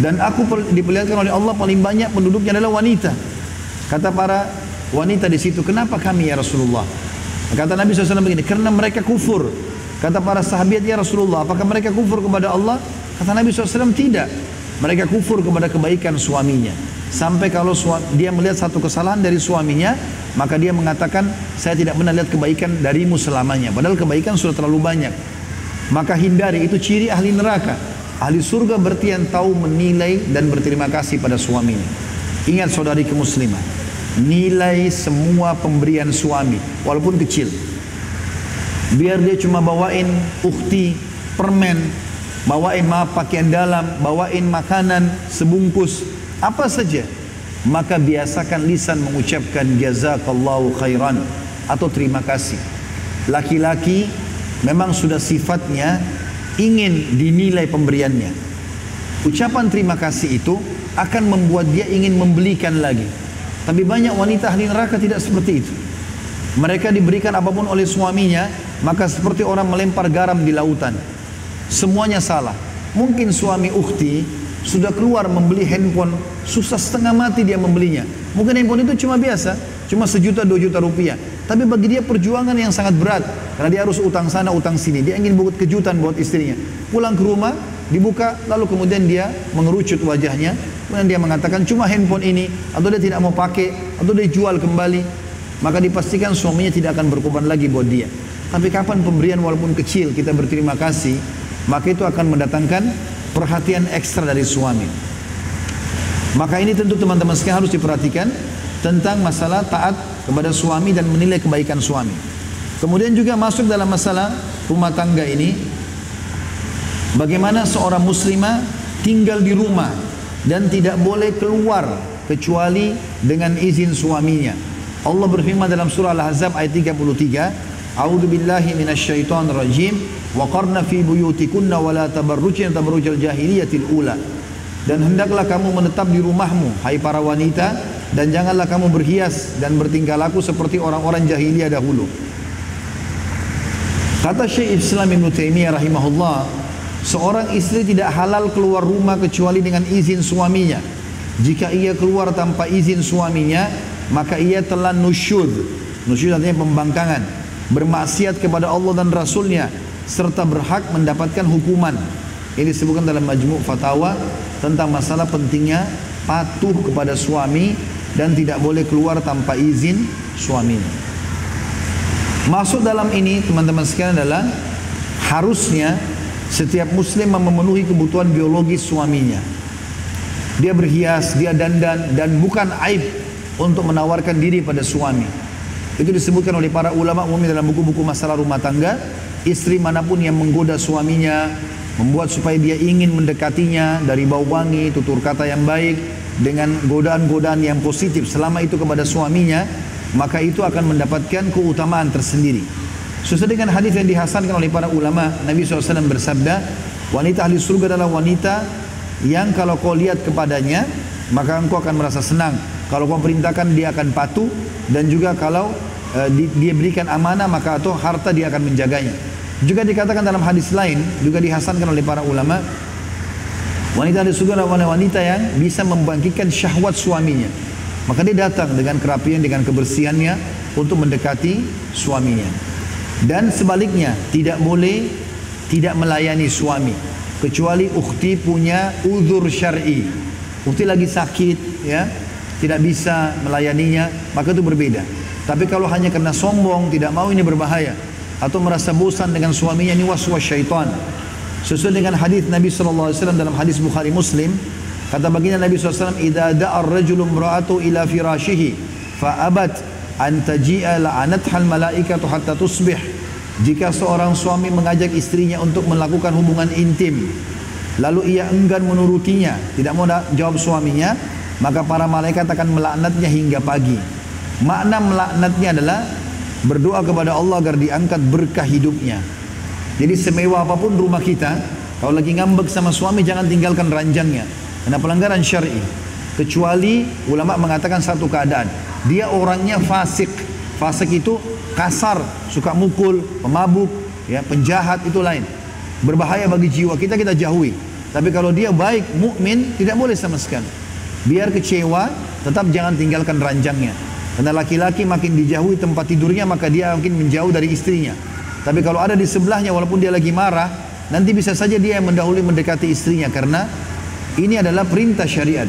Dan aku diperlihatkan oleh Allah paling banyak penduduknya adalah wanita. Kata para wanita di situ kenapa kami ya Rasulullah? Kata Nabi SAW begini karena mereka kufur. Kata para sahabat ya Rasulullah apakah mereka kufur kepada Allah? Kata Nabi SAW tidak. Mereka kufur kepada kebaikan suaminya. Sampai kalau dia melihat satu kesalahan dari suaminya maka dia mengatakan saya tidak pernah lihat kebaikan darimu selamanya. Padahal kebaikan sudah terlalu banyak maka hindari itu ciri ahli neraka. Ahli surga berarti yang tahu menilai dan berterima kasih pada suaminya. Ingat saudari kemuslimah, nilai semua pemberian suami walaupun kecil. Biar dia cuma bawain ukti, permen, bawain maaf pakaian dalam, bawain makanan sebungkus, apa saja. Maka biasakan lisan mengucapkan jazakallahu khairan atau terima kasih. Laki-laki memang sudah sifatnya ingin dinilai pemberiannya. Ucapan terima kasih itu akan membuat dia ingin membelikan lagi. Tapi banyak wanita ahli neraka tidak seperti itu. Mereka diberikan apa pun oleh suaminya, maka seperti orang melempar garam di lautan. Semuanya salah. Mungkin suami ukhti sudah keluar membeli handphone, susah setengah mati dia membelinya. Mungkin handphone itu cuma biasa, cuma sejuta dua juta rupiah. Tapi bagi dia perjuangan yang sangat berat. Karena dia harus utang sana, utang sini. Dia ingin buat kejutan buat istrinya. Pulang ke rumah, dibuka, lalu kemudian dia mengerucut wajahnya. Kemudian dia mengatakan cuma handphone ini. Atau dia tidak mau pakai, atau dia jual kembali. Maka dipastikan suaminya tidak akan berkorban lagi buat dia. Tapi kapan pemberian walaupun kecil kita berterima kasih, maka itu akan mendatangkan perhatian ekstra dari suami. Maka ini tentu teman-teman sekalian harus diperhatikan tentang masalah taat kepada suami dan menilai kebaikan suami. Kemudian juga masuk dalam masalah rumah tangga ini bagaimana seorang muslimah tinggal di rumah dan tidak boleh keluar kecuali dengan izin suaminya. Allah berfirman dalam surah Al-Ahzab ayat 33, A'udzu billahi minasyaitonir rajim wa qarna fi buyutikunna wa la tabarrujna tabarrujal jahiliyatil ula. Dan hendaklah kamu menetap di rumahmu hai para wanita dan janganlah kamu berhias dan bertingkah laku seperti orang-orang jahiliyah dahulu. Kata Syekh Islam Ibn Taimiyah rahimahullah, seorang istri tidak halal keluar rumah kecuali dengan izin suaminya. Jika ia keluar tanpa izin suaminya, maka ia telah nusyud. Nusyud artinya pembangkangan, bermaksiat kepada Allah dan Rasulnya, serta berhak mendapatkan hukuman. Ini disebutkan dalam Majmu' Fatawa tentang masalah pentingnya patuh kepada suami dan tidak boleh keluar tanpa izin suaminya. Masuk dalam ini teman-teman sekalian adalah harusnya setiap muslim memenuhi kebutuhan biologis suaminya. Dia berhias, dia dandan dan bukan aib untuk menawarkan diri pada suami. Itu disebutkan oleh para ulama umum dalam buku-buku masalah rumah tangga. Istri mana pun yang menggoda suaminya, membuat supaya dia ingin mendekatinya dari bau wangi, tutur kata yang baik, dengan godaan-godaan yang positif selama itu kepada suaminya, maka itu akan mendapatkan keutamaan tersendiri. Sesuai dengan hadis yang dihasankan oleh para ulama, Nabi SAW bersabda, wanita ahli surga adalah wanita yang kalau kau lihat kepadanya, maka engkau akan merasa senang. Kalau kau perintahkan, dia akan patuh. Dan juga kalau uh, di, dia berikan amanah, maka atau harta dia akan menjaganya. Juga dikatakan dalam hadis lain, juga dihasankan oleh para ulama, Wanita di surga adalah wanita yang bisa membangkitkan syahwat suaminya. Maka dia datang dengan kerapian, dengan kebersihannya untuk mendekati suaminya. Dan sebaliknya, tidak boleh tidak melayani suami. Kecuali ukhti punya uzur syar'i. bukti lagi sakit, ya, tidak bisa melayaninya, maka itu berbeda. Tapi kalau hanya karena sombong, tidak mau ini berbahaya, atau merasa bosan dengan suaminya ini waswas syaitan. Sesuai dengan hadis Nabi SAW dalam hadis Bukhari Muslim, kata baginda Nabi SAW, "Idza da'a ar-rajulu imra'atu ila firashihi fa abat an taji'a la'anatha al-malaikatu hatta tusbih." Jika seorang suami mengajak istrinya untuk melakukan hubungan intim, lalu ia enggan menurutinya, tidak mau jawab suaminya, maka para malaikat akan melaknatnya hingga pagi. Makna melaknatnya adalah berdoa kepada Allah agar diangkat berkah hidupnya. Jadi semewah apa pun rumah kita, kalau lagi ngambek sama suami jangan tinggalkan ranjangnya. Karena pelanggaran syar'i. Kecuali ulama mengatakan satu keadaan. Dia orangnya fasik. Fasik itu kasar, suka mukul, pemabuk, ya, penjahat itu lain. Berbahaya bagi jiwa kita kita jauhi. Tapi kalau dia baik, mukmin, tidak boleh sama sekali. Biar kecewa, tetap jangan tinggalkan ranjangnya. Karena laki-laki makin dijauhi tempat tidurnya, maka dia mungkin menjauh dari istrinya. Tapi kalau ada di sebelahnya walaupun dia lagi marah, nanti bisa saja dia yang mendahului mendekati istrinya karena ini adalah perintah syariat.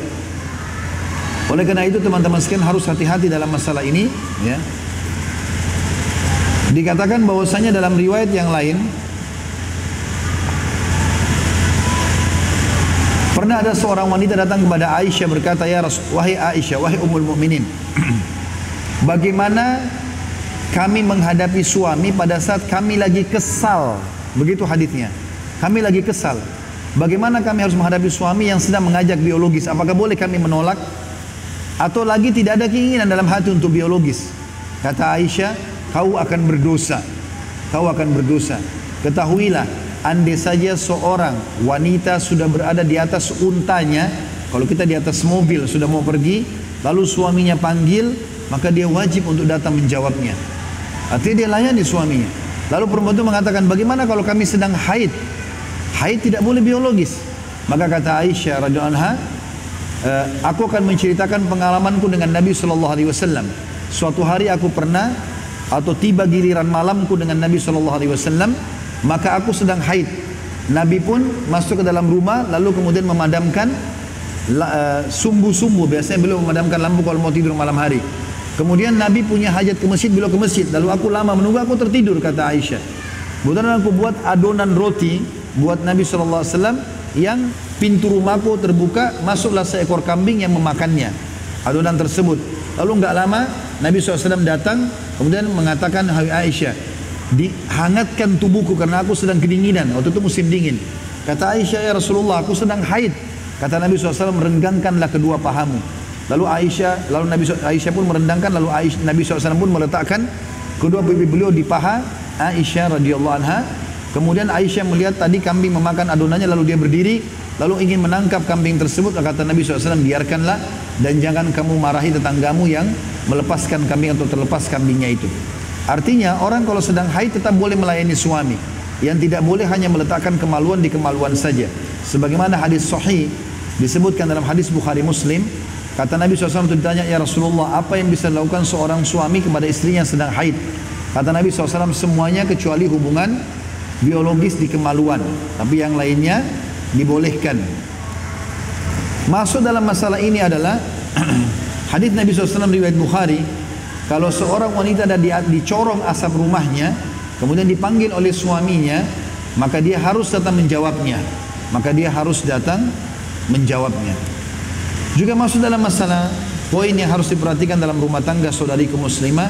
Oleh karena itu teman-teman sekalian harus hati-hati dalam masalah ini, ya. Dikatakan bahwasanya dalam riwayat yang lain Pernah ada seorang wanita datang kepada Aisyah berkata, "Ya Rasul, wahai Aisyah, wahai Ummul Mukminin, *clears throat* bagaimana kami menghadapi suami pada saat kami lagi kesal. Begitu hadisnya. Kami lagi kesal. Bagaimana kami harus menghadapi suami yang sedang mengajak biologis? Apakah boleh kami menolak? Atau lagi tidak ada keinginan dalam hati untuk biologis? Kata Aisyah, kau akan berdosa. Kau akan berdosa. Ketahuilah, andai saja seorang wanita sudah berada di atas untanya, kalau kita di atas mobil sudah mau pergi, lalu suaminya panggil, maka dia wajib untuk datang menjawabnya. Artinya dia layani suaminya. Lalu perempuan itu mengatakan, bagaimana kalau kami sedang haid? Haid tidak boleh biologis. Maka kata Aisyah radhiyallahu anha, e, aku akan menceritakan pengalamanku dengan Nabi Shallallahu Alaihi Wasallam. Suatu hari aku pernah atau tiba giliran malamku dengan Nabi Shallallahu Alaihi Wasallam, maka aku sedang haid. Nabi pun masuk ke dalam rumah lalu kemudian memadamkan e, sumbu-sumbu. Biasanya beliau memadamkan lampu kalau mau tidur malam hari. Kemudian Nabi punya hajat ke masjid, beliau ke masjid. Lalu aku lama menunggu, aku tertidur, kata Aisyah. Kemudian aku buat adonan roti buat Nabi SAW yang pintu rumahku terbuka, masuklah seekor kambing yang memakannya. Adonan tersebut. Lalu enggak lama, Nabi SAW datang, kemudian mengatakan, Hai Aisyah, dihangatkan tubuhku karena aku sedang kedinginan. Waktu itu musim dingin. Kata Aisyah, ya Rasulullah, aku sedang haid. Kata Nabi SAW, merenggangkanlah kedua pahamu. Lalu Aisyah, lalu Nabi Aisyah pun merendangkan, lalu Aisyah, Nabi SAW pun meletakkan kedua pipi beliau di paha Aisyah radhiyallahu anha. Kemudian Aisyah melihat tadi kambing memakan adonannya, lalu dia berdiri, lalu ingin menangkap kambing tersebut. Kata Nabi SAW, biarkanlah dan jangan kamu marahi tetanggamu yang melepaskan kambing atau terlepas kambingnya itu. Artinya orang kalau sedang haid tetap boleh melayani suami. Yang tidak boleh hanya meletakkan kemaluan di kemaluan saja. Sebagaimana hadis sahih disebutkan dalam hadis Bukhari Muslim Kata Nabi SAW itu ditanya, Ya Rasulullah, apa yang bisa dilakukan seorang suami kepada istrinya yang sedang haid? Kata Nabi SAW, semuanya kecuali hubungan biologis di kemaluan. Tapi yang lainnya dibolehkan. Masuk dalam masalah ini adalah *clears throat* hadis Nabi SAW riwayat Bukhari. Kalau seorang wanita ada di, dicorong asap rumahnya, kemudian dipanggil oleh suaminya, maka dia harus datang menjawabnya. Maka dia harus datang menjawabnya. Juga masuk dalam masalah poin yang harus diperhatikan dalam rumah tangga saudariku muslimah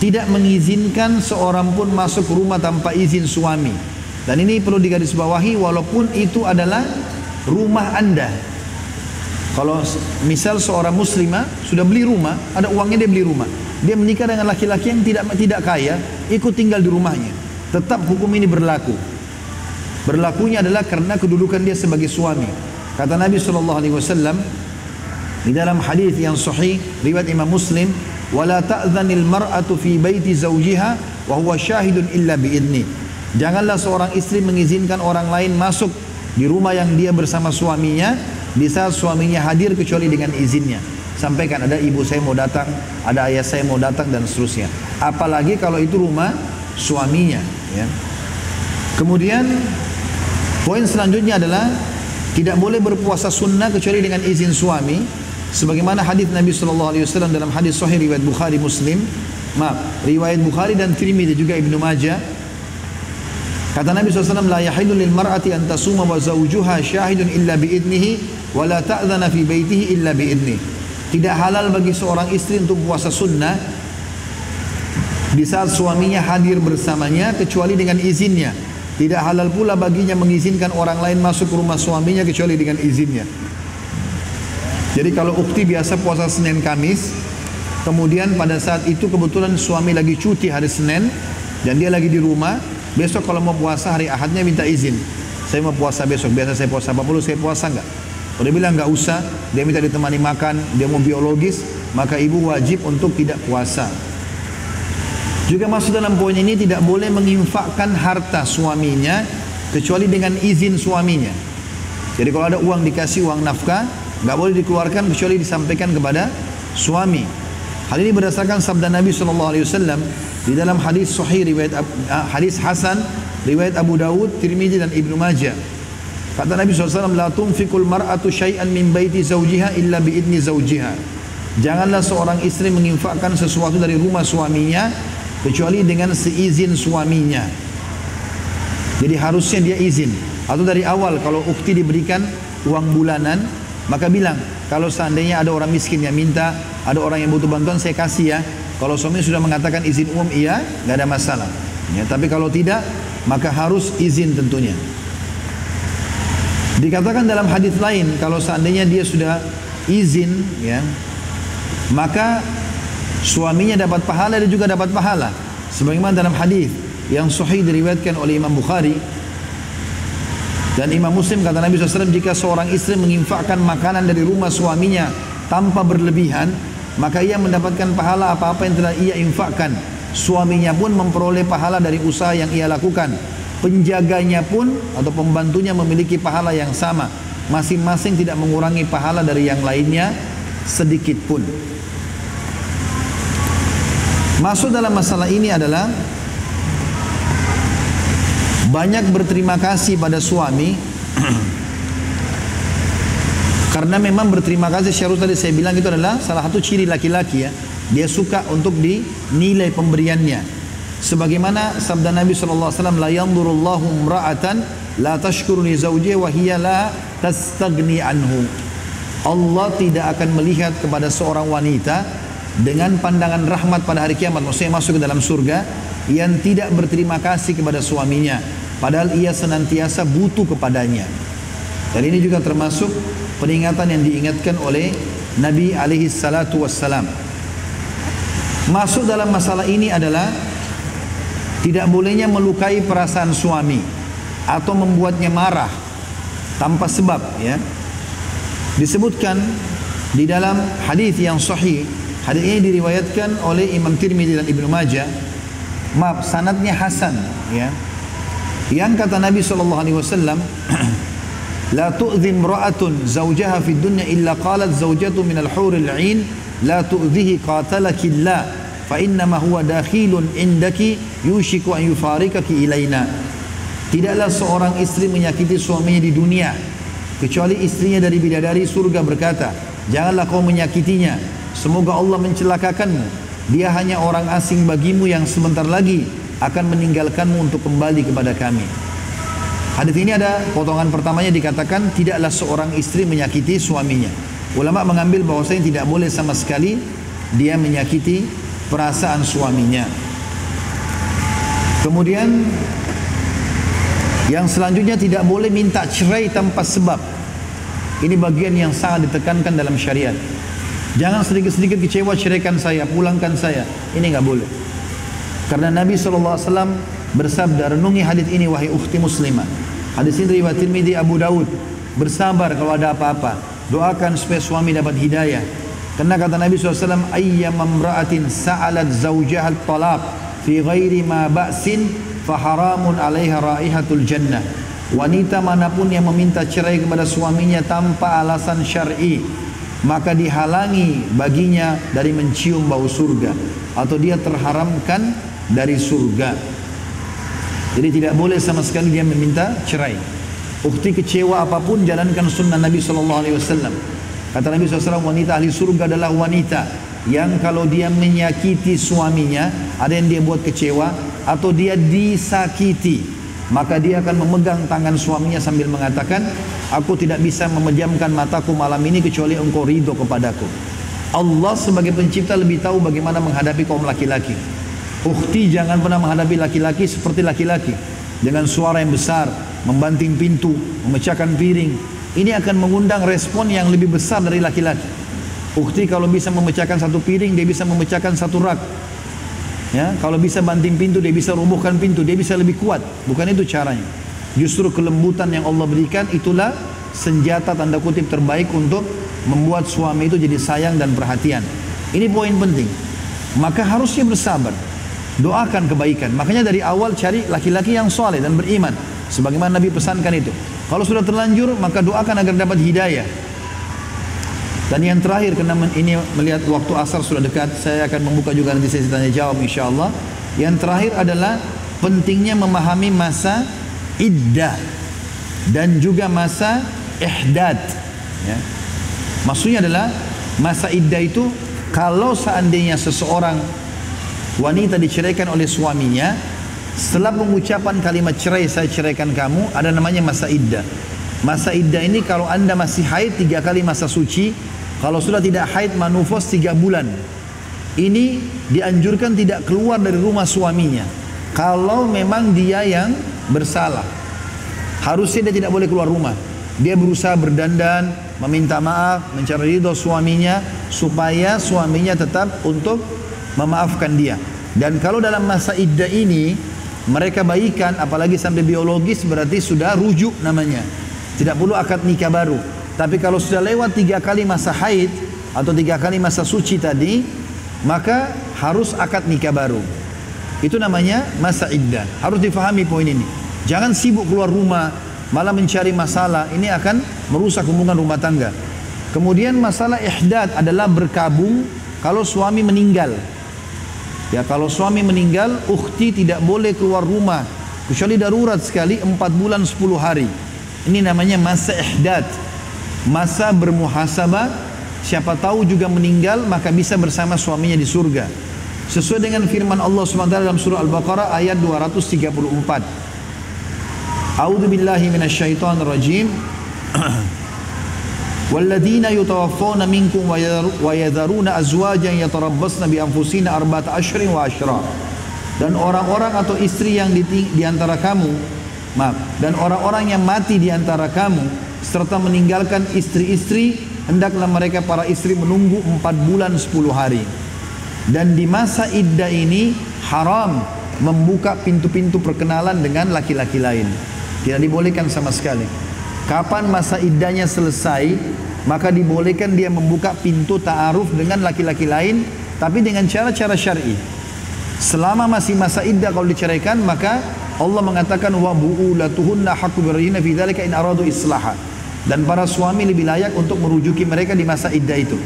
tidak mengizinkan seorang pun masuk rumah tanpa izin suami. Dan ini perlu digarisbawahi walaupun itu adalah rumah Anda. Kalau misal seorang muslimah sudah beli rumah, ada uangnya dia beli rumah. Dia menikah dengan laki-laki yang tidak tidak kaya, ikut tinggal di rumahnya. Tetap hukum ini berlaku. Berlakunya adalah karena kedudukan dia sebagai suami. Kata Nabi sallallahu alaihi wasallam, di dalam hadis yang sahih riwayat Imam Muslim, "Wala ta'dhanil mar'atu fi baiti zawjiha wa huwa syahidun illa biidni." Janganlah seorang istri mengizinkan orang lain masuk di rumah yang dia bersama suaminya di saat suaminya hadir kecuali dengan izinnya. Sampaikan ada ibu saya mau datang, ada ayah saya mau datang dan seterusnya. Apalagi kalau itu rumah suaminya, ya. Kemudian poin selanjutnya adalah Tidak boleh berpuasa sunnah kecuali dengan izin suami. Sebagaimana hadis Nabi Shallallahu Alaihi Wasallam dalam hadis Sahih riwayat Bukhari Muslim, maaf riwayat Bukhari dan Tirmidzi juga Ibnu Majah. Kata Nabi SAW, La yahidu lil mar'ati an tasuma wa zawjuha syahidun illa biidnihi wa la ta'zana fi baitihi illa biidnihi. Tidak halal bagi seorang istri untuk puasa sunnah di saat suaminya hadir bersamanya kecuali dengan izinnya. Tidak halal pula baginya mengizinkan orang lain masuk ke rumah suaminya kecuali dengan izinnya. Jadi kalau ukti biasa puasa Senin Kamis, kemudian pada saat itu kebetulan suami lagi cuti hari Senin dan dia lagi di rumah, besok kalau mau puasa hari Ahadnya minta izin. Saya mau puasa besok, biasa saya puasa 40, saya puasa enggak? Kalau dia bilang enggak usah, dia minta ditemani makan, dia mau biologis, maka ibu wajib untuk tidak puasa. Juga masuk dalam poin ini tidak boleh menginfakkan harta suaminya kecuali dengan izin suaminya. Jadi kalau ada uang dikasih uang nafkah, nggak boleh dikeluarkan kecuali disampaikan kepada suami. Hal ini berdasarkan sabda Nabi Wasallam di dalam hadis Sahih riwayat ah, hadis Hasan riwayat Abu Dawud, Tirmidzi dan Ibnu Majah. Kata Nabi SAW, La tunfikul mar'atu syai'an min baiti zawjiha illa biidni zawjiha. Janganlah seorang istri menginfakkan sesuatu dari rumah suaminya kecuali dengan seizin suaminya. Jadi harusnya dia izin. Atau dari awal kalau ukti diberikan uang bulanan, maka bilang kalau seandainya ada orang miskin yang minta, ada orang yang butuh bantuan saya kasih ya. Kalau suami sudah mengatakan izin umum iya, nggak ada masalah. Ya, tapi kalau tidak, maka harus izin tentunya. Dikatakan dalam hadis lain kalau seandainya dia sudah izin ya, maka suaminya dapat pahala dan juga dapat pahala. Sebagaimana dalam hadis yang sahih diriwayatkan oleh Imam Bukhari dan Imam Muslim kata Nabi SAW jika seorang istri menginfakkan makanan dari rumah suaminya tanpa berlebihan maka ia mendapatkan pahala apa-apa yang telah ia infakkan. Suaminya pun memperoleh pahala dari usaha yang ia lakukan. Penjaganya pun atau pembantunya memiliki pahala yang sama. Masing-masing tidak mengurangi pahala dari yang lainnya sedikit pun. Masuk dalam masalah ini adalah banyak berterima kasih pada suami. *clears throat* Karena memang berterima kasih syarul tadi saya bilang itu adalah salah satu ciri laki-laki ya. Dia suka untuk dinilai pemberiannya. Sebagaimana sabda Nabi SAW la yanzurullahu imra'atan la tashkuru li wa hiya la tastagni anhu. Allah tidak akan melihat kepada seorang wanita dengan pandangan rahmat pada hari kiamat. Maksudnya masuk ke dalam surga yang tidak berterima kasih kepada suaminya padahal ia senantiasa butuh kepadanya dan ini juga termasuk peringatan yang diingatkan oleh Nabi alaihi salatu wassalam masuk dalam masalah ini adalah tidak bolehnya melukai perasaan suami atau membuatnya marah tanpa sebab ya disebutkan di dalam hadis yang sahih Hadis ini diriwayatkan oleh Imam Tirmidzi dan Ibnu Majah. Maaf, sanadnya Hasan, ya. Yang kata Nabi wasallam, *clears throat* "La tu'dhi imra'atun zawjaha fid dunya illa qalat zawjatu min al-hur al-'ain la tu'dhihi qatalaki Allah fa inna ma huwa dakhilun indaki yushiku an yufarikaki ilaina." Tidaklah seorang istri menyakiti suaminya di dunia kecuali istrinya dari bidadari surga berkata, "Janganlah kau menyakitinya Semoga Allah mencelakakanmu. Dia hanya orang asing bagimu yang sebentar lagi akan meninggalkanmu untuk kembali kepada kami. Hadis ini ada potongan pertamanya dikatakan tidaklah seorang istri menyakiti suaminya. Ulama mengambil bahwasanya tidak boleh sama sekali dia menyakiti perasaan suaminya. Kemudian yang selanjutnya tidak boleh minta cerai tanpa sebab. Ini bagian yang sangat ditekankan dalam syariat. Jangan sedikit-sedikit kecewa ceraikan saya, pulangkan saya. Ini nggak boleh. Karena Nabi SAW bersabda, renungi hadis ini wahai ukhti muslimah. Hadis ini riwayat Tirmidzi Abu Daud. Bersabar kalau ada apa-apa. Doakan supaya suami dapat hidayah. Karena kata Nabi SAW, ayyam amra'atin sa'alat zawjah talaq fi ghairi ma ba'sin faharamun alaiha raihatul jannah. Wanita mana pun yang meminta cerai kepada suaminya tanpa alasan syar'i, maka dihalangi baginya dari mencium bau surga atau dia terharamkan dari surga. Jadi tidak boleh sama sekali dia meminta cerai. Ukti kecewa apa pun jalankan sunnah Nabi Sallallahu Alaihi Wasallam. Kata Nabi SAW wanita ahli surga adalah wanita yang kalau dia menyakiti suaminya, ada yang dia buat kecewa atau dia disakiti, maka dia akan memegang tangan suaminya sambil mengatakan, aku tidak bisa memejamkan mataku malam ini kecuali engkau ridho kepadaku. Allah sebagai pencipta lebih tahu bagaimana menghadapi kaum laki-laki. Ukti jangan pernah menghadapi laki-laki seperti laki-laki dengan suara yang besar, membanting pintu, memecahkan piring. Ini akan mengundang respon yang lebih besar dari laki-laki. Ukti kalau bisa memecahkan satu piring, dia bisa memecahkan satu rak. Ya, kalau bisa banting pintu, dia bisa robohkan pintu, dia bisa lebih kuat. Bukan itu caranya. Justru kelembutan yang Allah berikan itulah senjata tanda kutip terbaik untuk membuat suami itu jadi sayang dan perhatian. Ini poin penting. Maka harusnya bersabar. Doakan kebaikan. Makanya dari awal cari laki-laki yang soleh dan beriman. Sebagaimana Nabi pesankan itu. Kalau sudah terlanjur maka doakan agar dapat hidayah. Dan yang terakhir karena ini melihat waktu asar sudah dekat, saya akan membuka juga nanti sesi tanya jawab insya Allah. Yang terakhir adalah pentingnya memahami masa iddah dan juga masa ihdad. Ya. Maksudnya adalah masa iddah itu kalau seandainya seseorang wanita diceraikan oleh suaminya, setelah pengucapan kalimat cerai saya ceraikan kamu ada namanya masa iddah. Masa iddah ini kalau anda masih haid tiga kali masa suci, kalau sudah tidak haid manufos tiga bulan. Ini dianjurkan tidak keluar dari rumah suaminya. Kalau memang dia yang bersalah. Harusnya dia tidak boleh keluar rumah. Dia berusaha berdandan, meminta maaf, mencari ridho suaminya supaya suaminya tetap untuk memaafkan dia. Dan kalau dalam masa iddah ini mereka baikan apalagi sampai biologis berarti sudah rujuk namanya. Tidak perlu akad nikah baru. Tapi kalau sudah lewat tiga kali masa haid atau tiga kali masa suci tadi maka harus akad nikah baru. Itu namanya masa iddah. Harus difahami poin ini. Jangan sibuk keluar rumah malah mencari masalah. Ini akan merusak hubungan rumah tangga. Kemudian masalah ihdad adalah berkabung kalau suami meninggal Ya kalau suami meninggal, ukhti tidak boleh keluar rumah kecuali darurat sekali 4 bulan 10 hari. Ini namanya masa ihdad. Masa bermuhasabah, siapa tahu juga meninggal maka bisa bersama suaminya di surga. Sesuai dengan firman Allah SWT dalam surah Al-Baqarah ayat 234. A'udzu billahi minasyaitonir rajim. *clears throat* والذين يتوفون منكم ويذرون أزواجا يتربصن بأنفسنا أربعة أشهر وعشرا dan orang-orang atau istri yang di, di antara kamu maaf dan orang-orang yang mati di antara kamu serta meninggalkan istri-istri hendaklah mereka para istri menunggu empat bulan sepuluh hari dan di masa iddah ini haram membuka pintu-pintu perkenalan dengan laki-laki lain tidak dibolehkan sama sekali Kapan masa iddahnya selesai, maka dibolehkan dia membuka pintu ta'aruf dengan laki-laki lain, tapi dengan cara-cara syar'i. Selama masih masa iddah kalau diceraikan, maka Allah mengatakan wa bu'ulatuhunna haqqu fi dzalika in aradu islaha. Dan para suami lebih layak untuk merujuki mereka di masa iddah itu.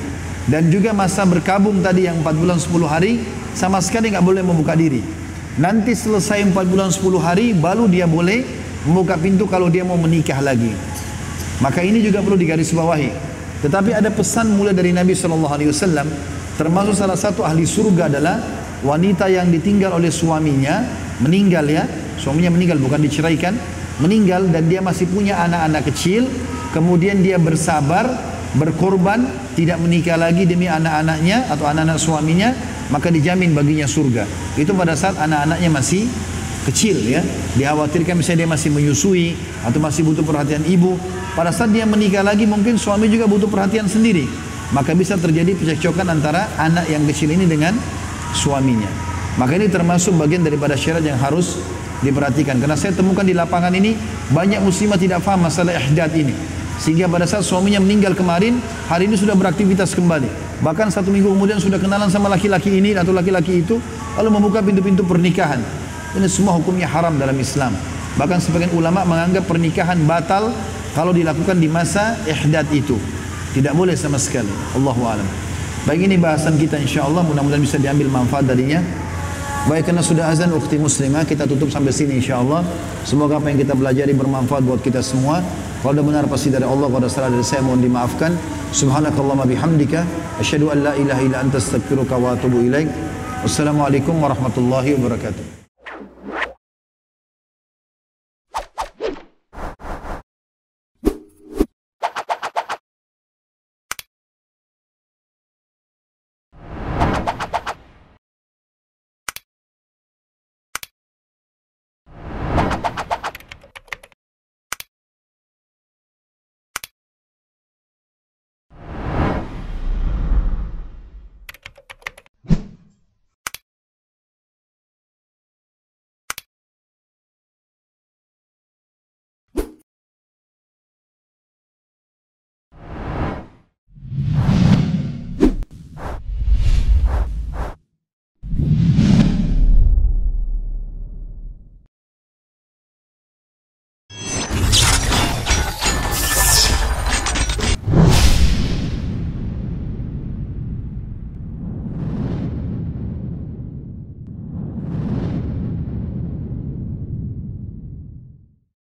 Dan juga masa berkabung tadi yang 4 bulan 10 hari sama sekali nggak boleh membuka diri. Nanti selesai 4 bulan 10 hari baru dia boleh membuka pintu kalau dia mau menikah lagi. Maka ini juga perlu digarisbawahi. Tetapi ada pesan mulai dari Nabi Shallallahu Alaihi Wasallam, termasuk salah satu ahli surga adalah wanita yang ditinggal oleh suaminya, meninggal ya, suaminya meninggal bukan diceraikan, meninggal dan dia masih punya anak-anak kecil, kemudian dia bersabar, berkorban, tidak menikah lagi demi anak-anaknya atau anak-anak suaminya, maka dijamin baginya surga. Itu pada saat anak-anaknya masih kecil ya. Dikhawatirkan misalnya dia masih menyusui atau masih butuh perhatian ibu. Pada saat dia menikah lagi mungkin suami juga butuh perhatian sendiri. Maka bisa terjadi percekcokan antara anak yang kecil ini dengan suaminya. Maka ini termasuk bagian daripada syarat yang harus diperhatikan. Karena saya temukan di lapangan ini banyak muslimah tidak faham masalah ihdad ini. Sehingga pada saat suaminya meninggal kemarin hari ini sudah beraktivitas kembali. Bahkan satu minggu kemudian sudah kenalan sama laki-laki ini atau laki-laki itu lalu membuka pintu-pintu pernikahan ini semua hukumnya haram dalam Islam. Bahkan sebagian ulama menganggap pernikahan batal kalau dilakukan di masa ihdad itu. Tidak boleh sama sekali. Allahu a'lam. Baik ini bahasan kita insya Allah mudah-mudahan bisa diambil manfaat darinya. Baik karena sudah azan ukti muslimah kita tutup sampai sini insyaallah. Semoga apa yang kita pelajari bermanfaat buat kita semua. Kalau ada benar pasti dari Allah, kalau ada salah dari saya mohon dimaafkan. Subhanakallahumma bihamdika asyhadu an la ilaha illa anta astaghfiruka wa atubu ilaik. Wassalamualaikum warahmatullahi wabarakatuh.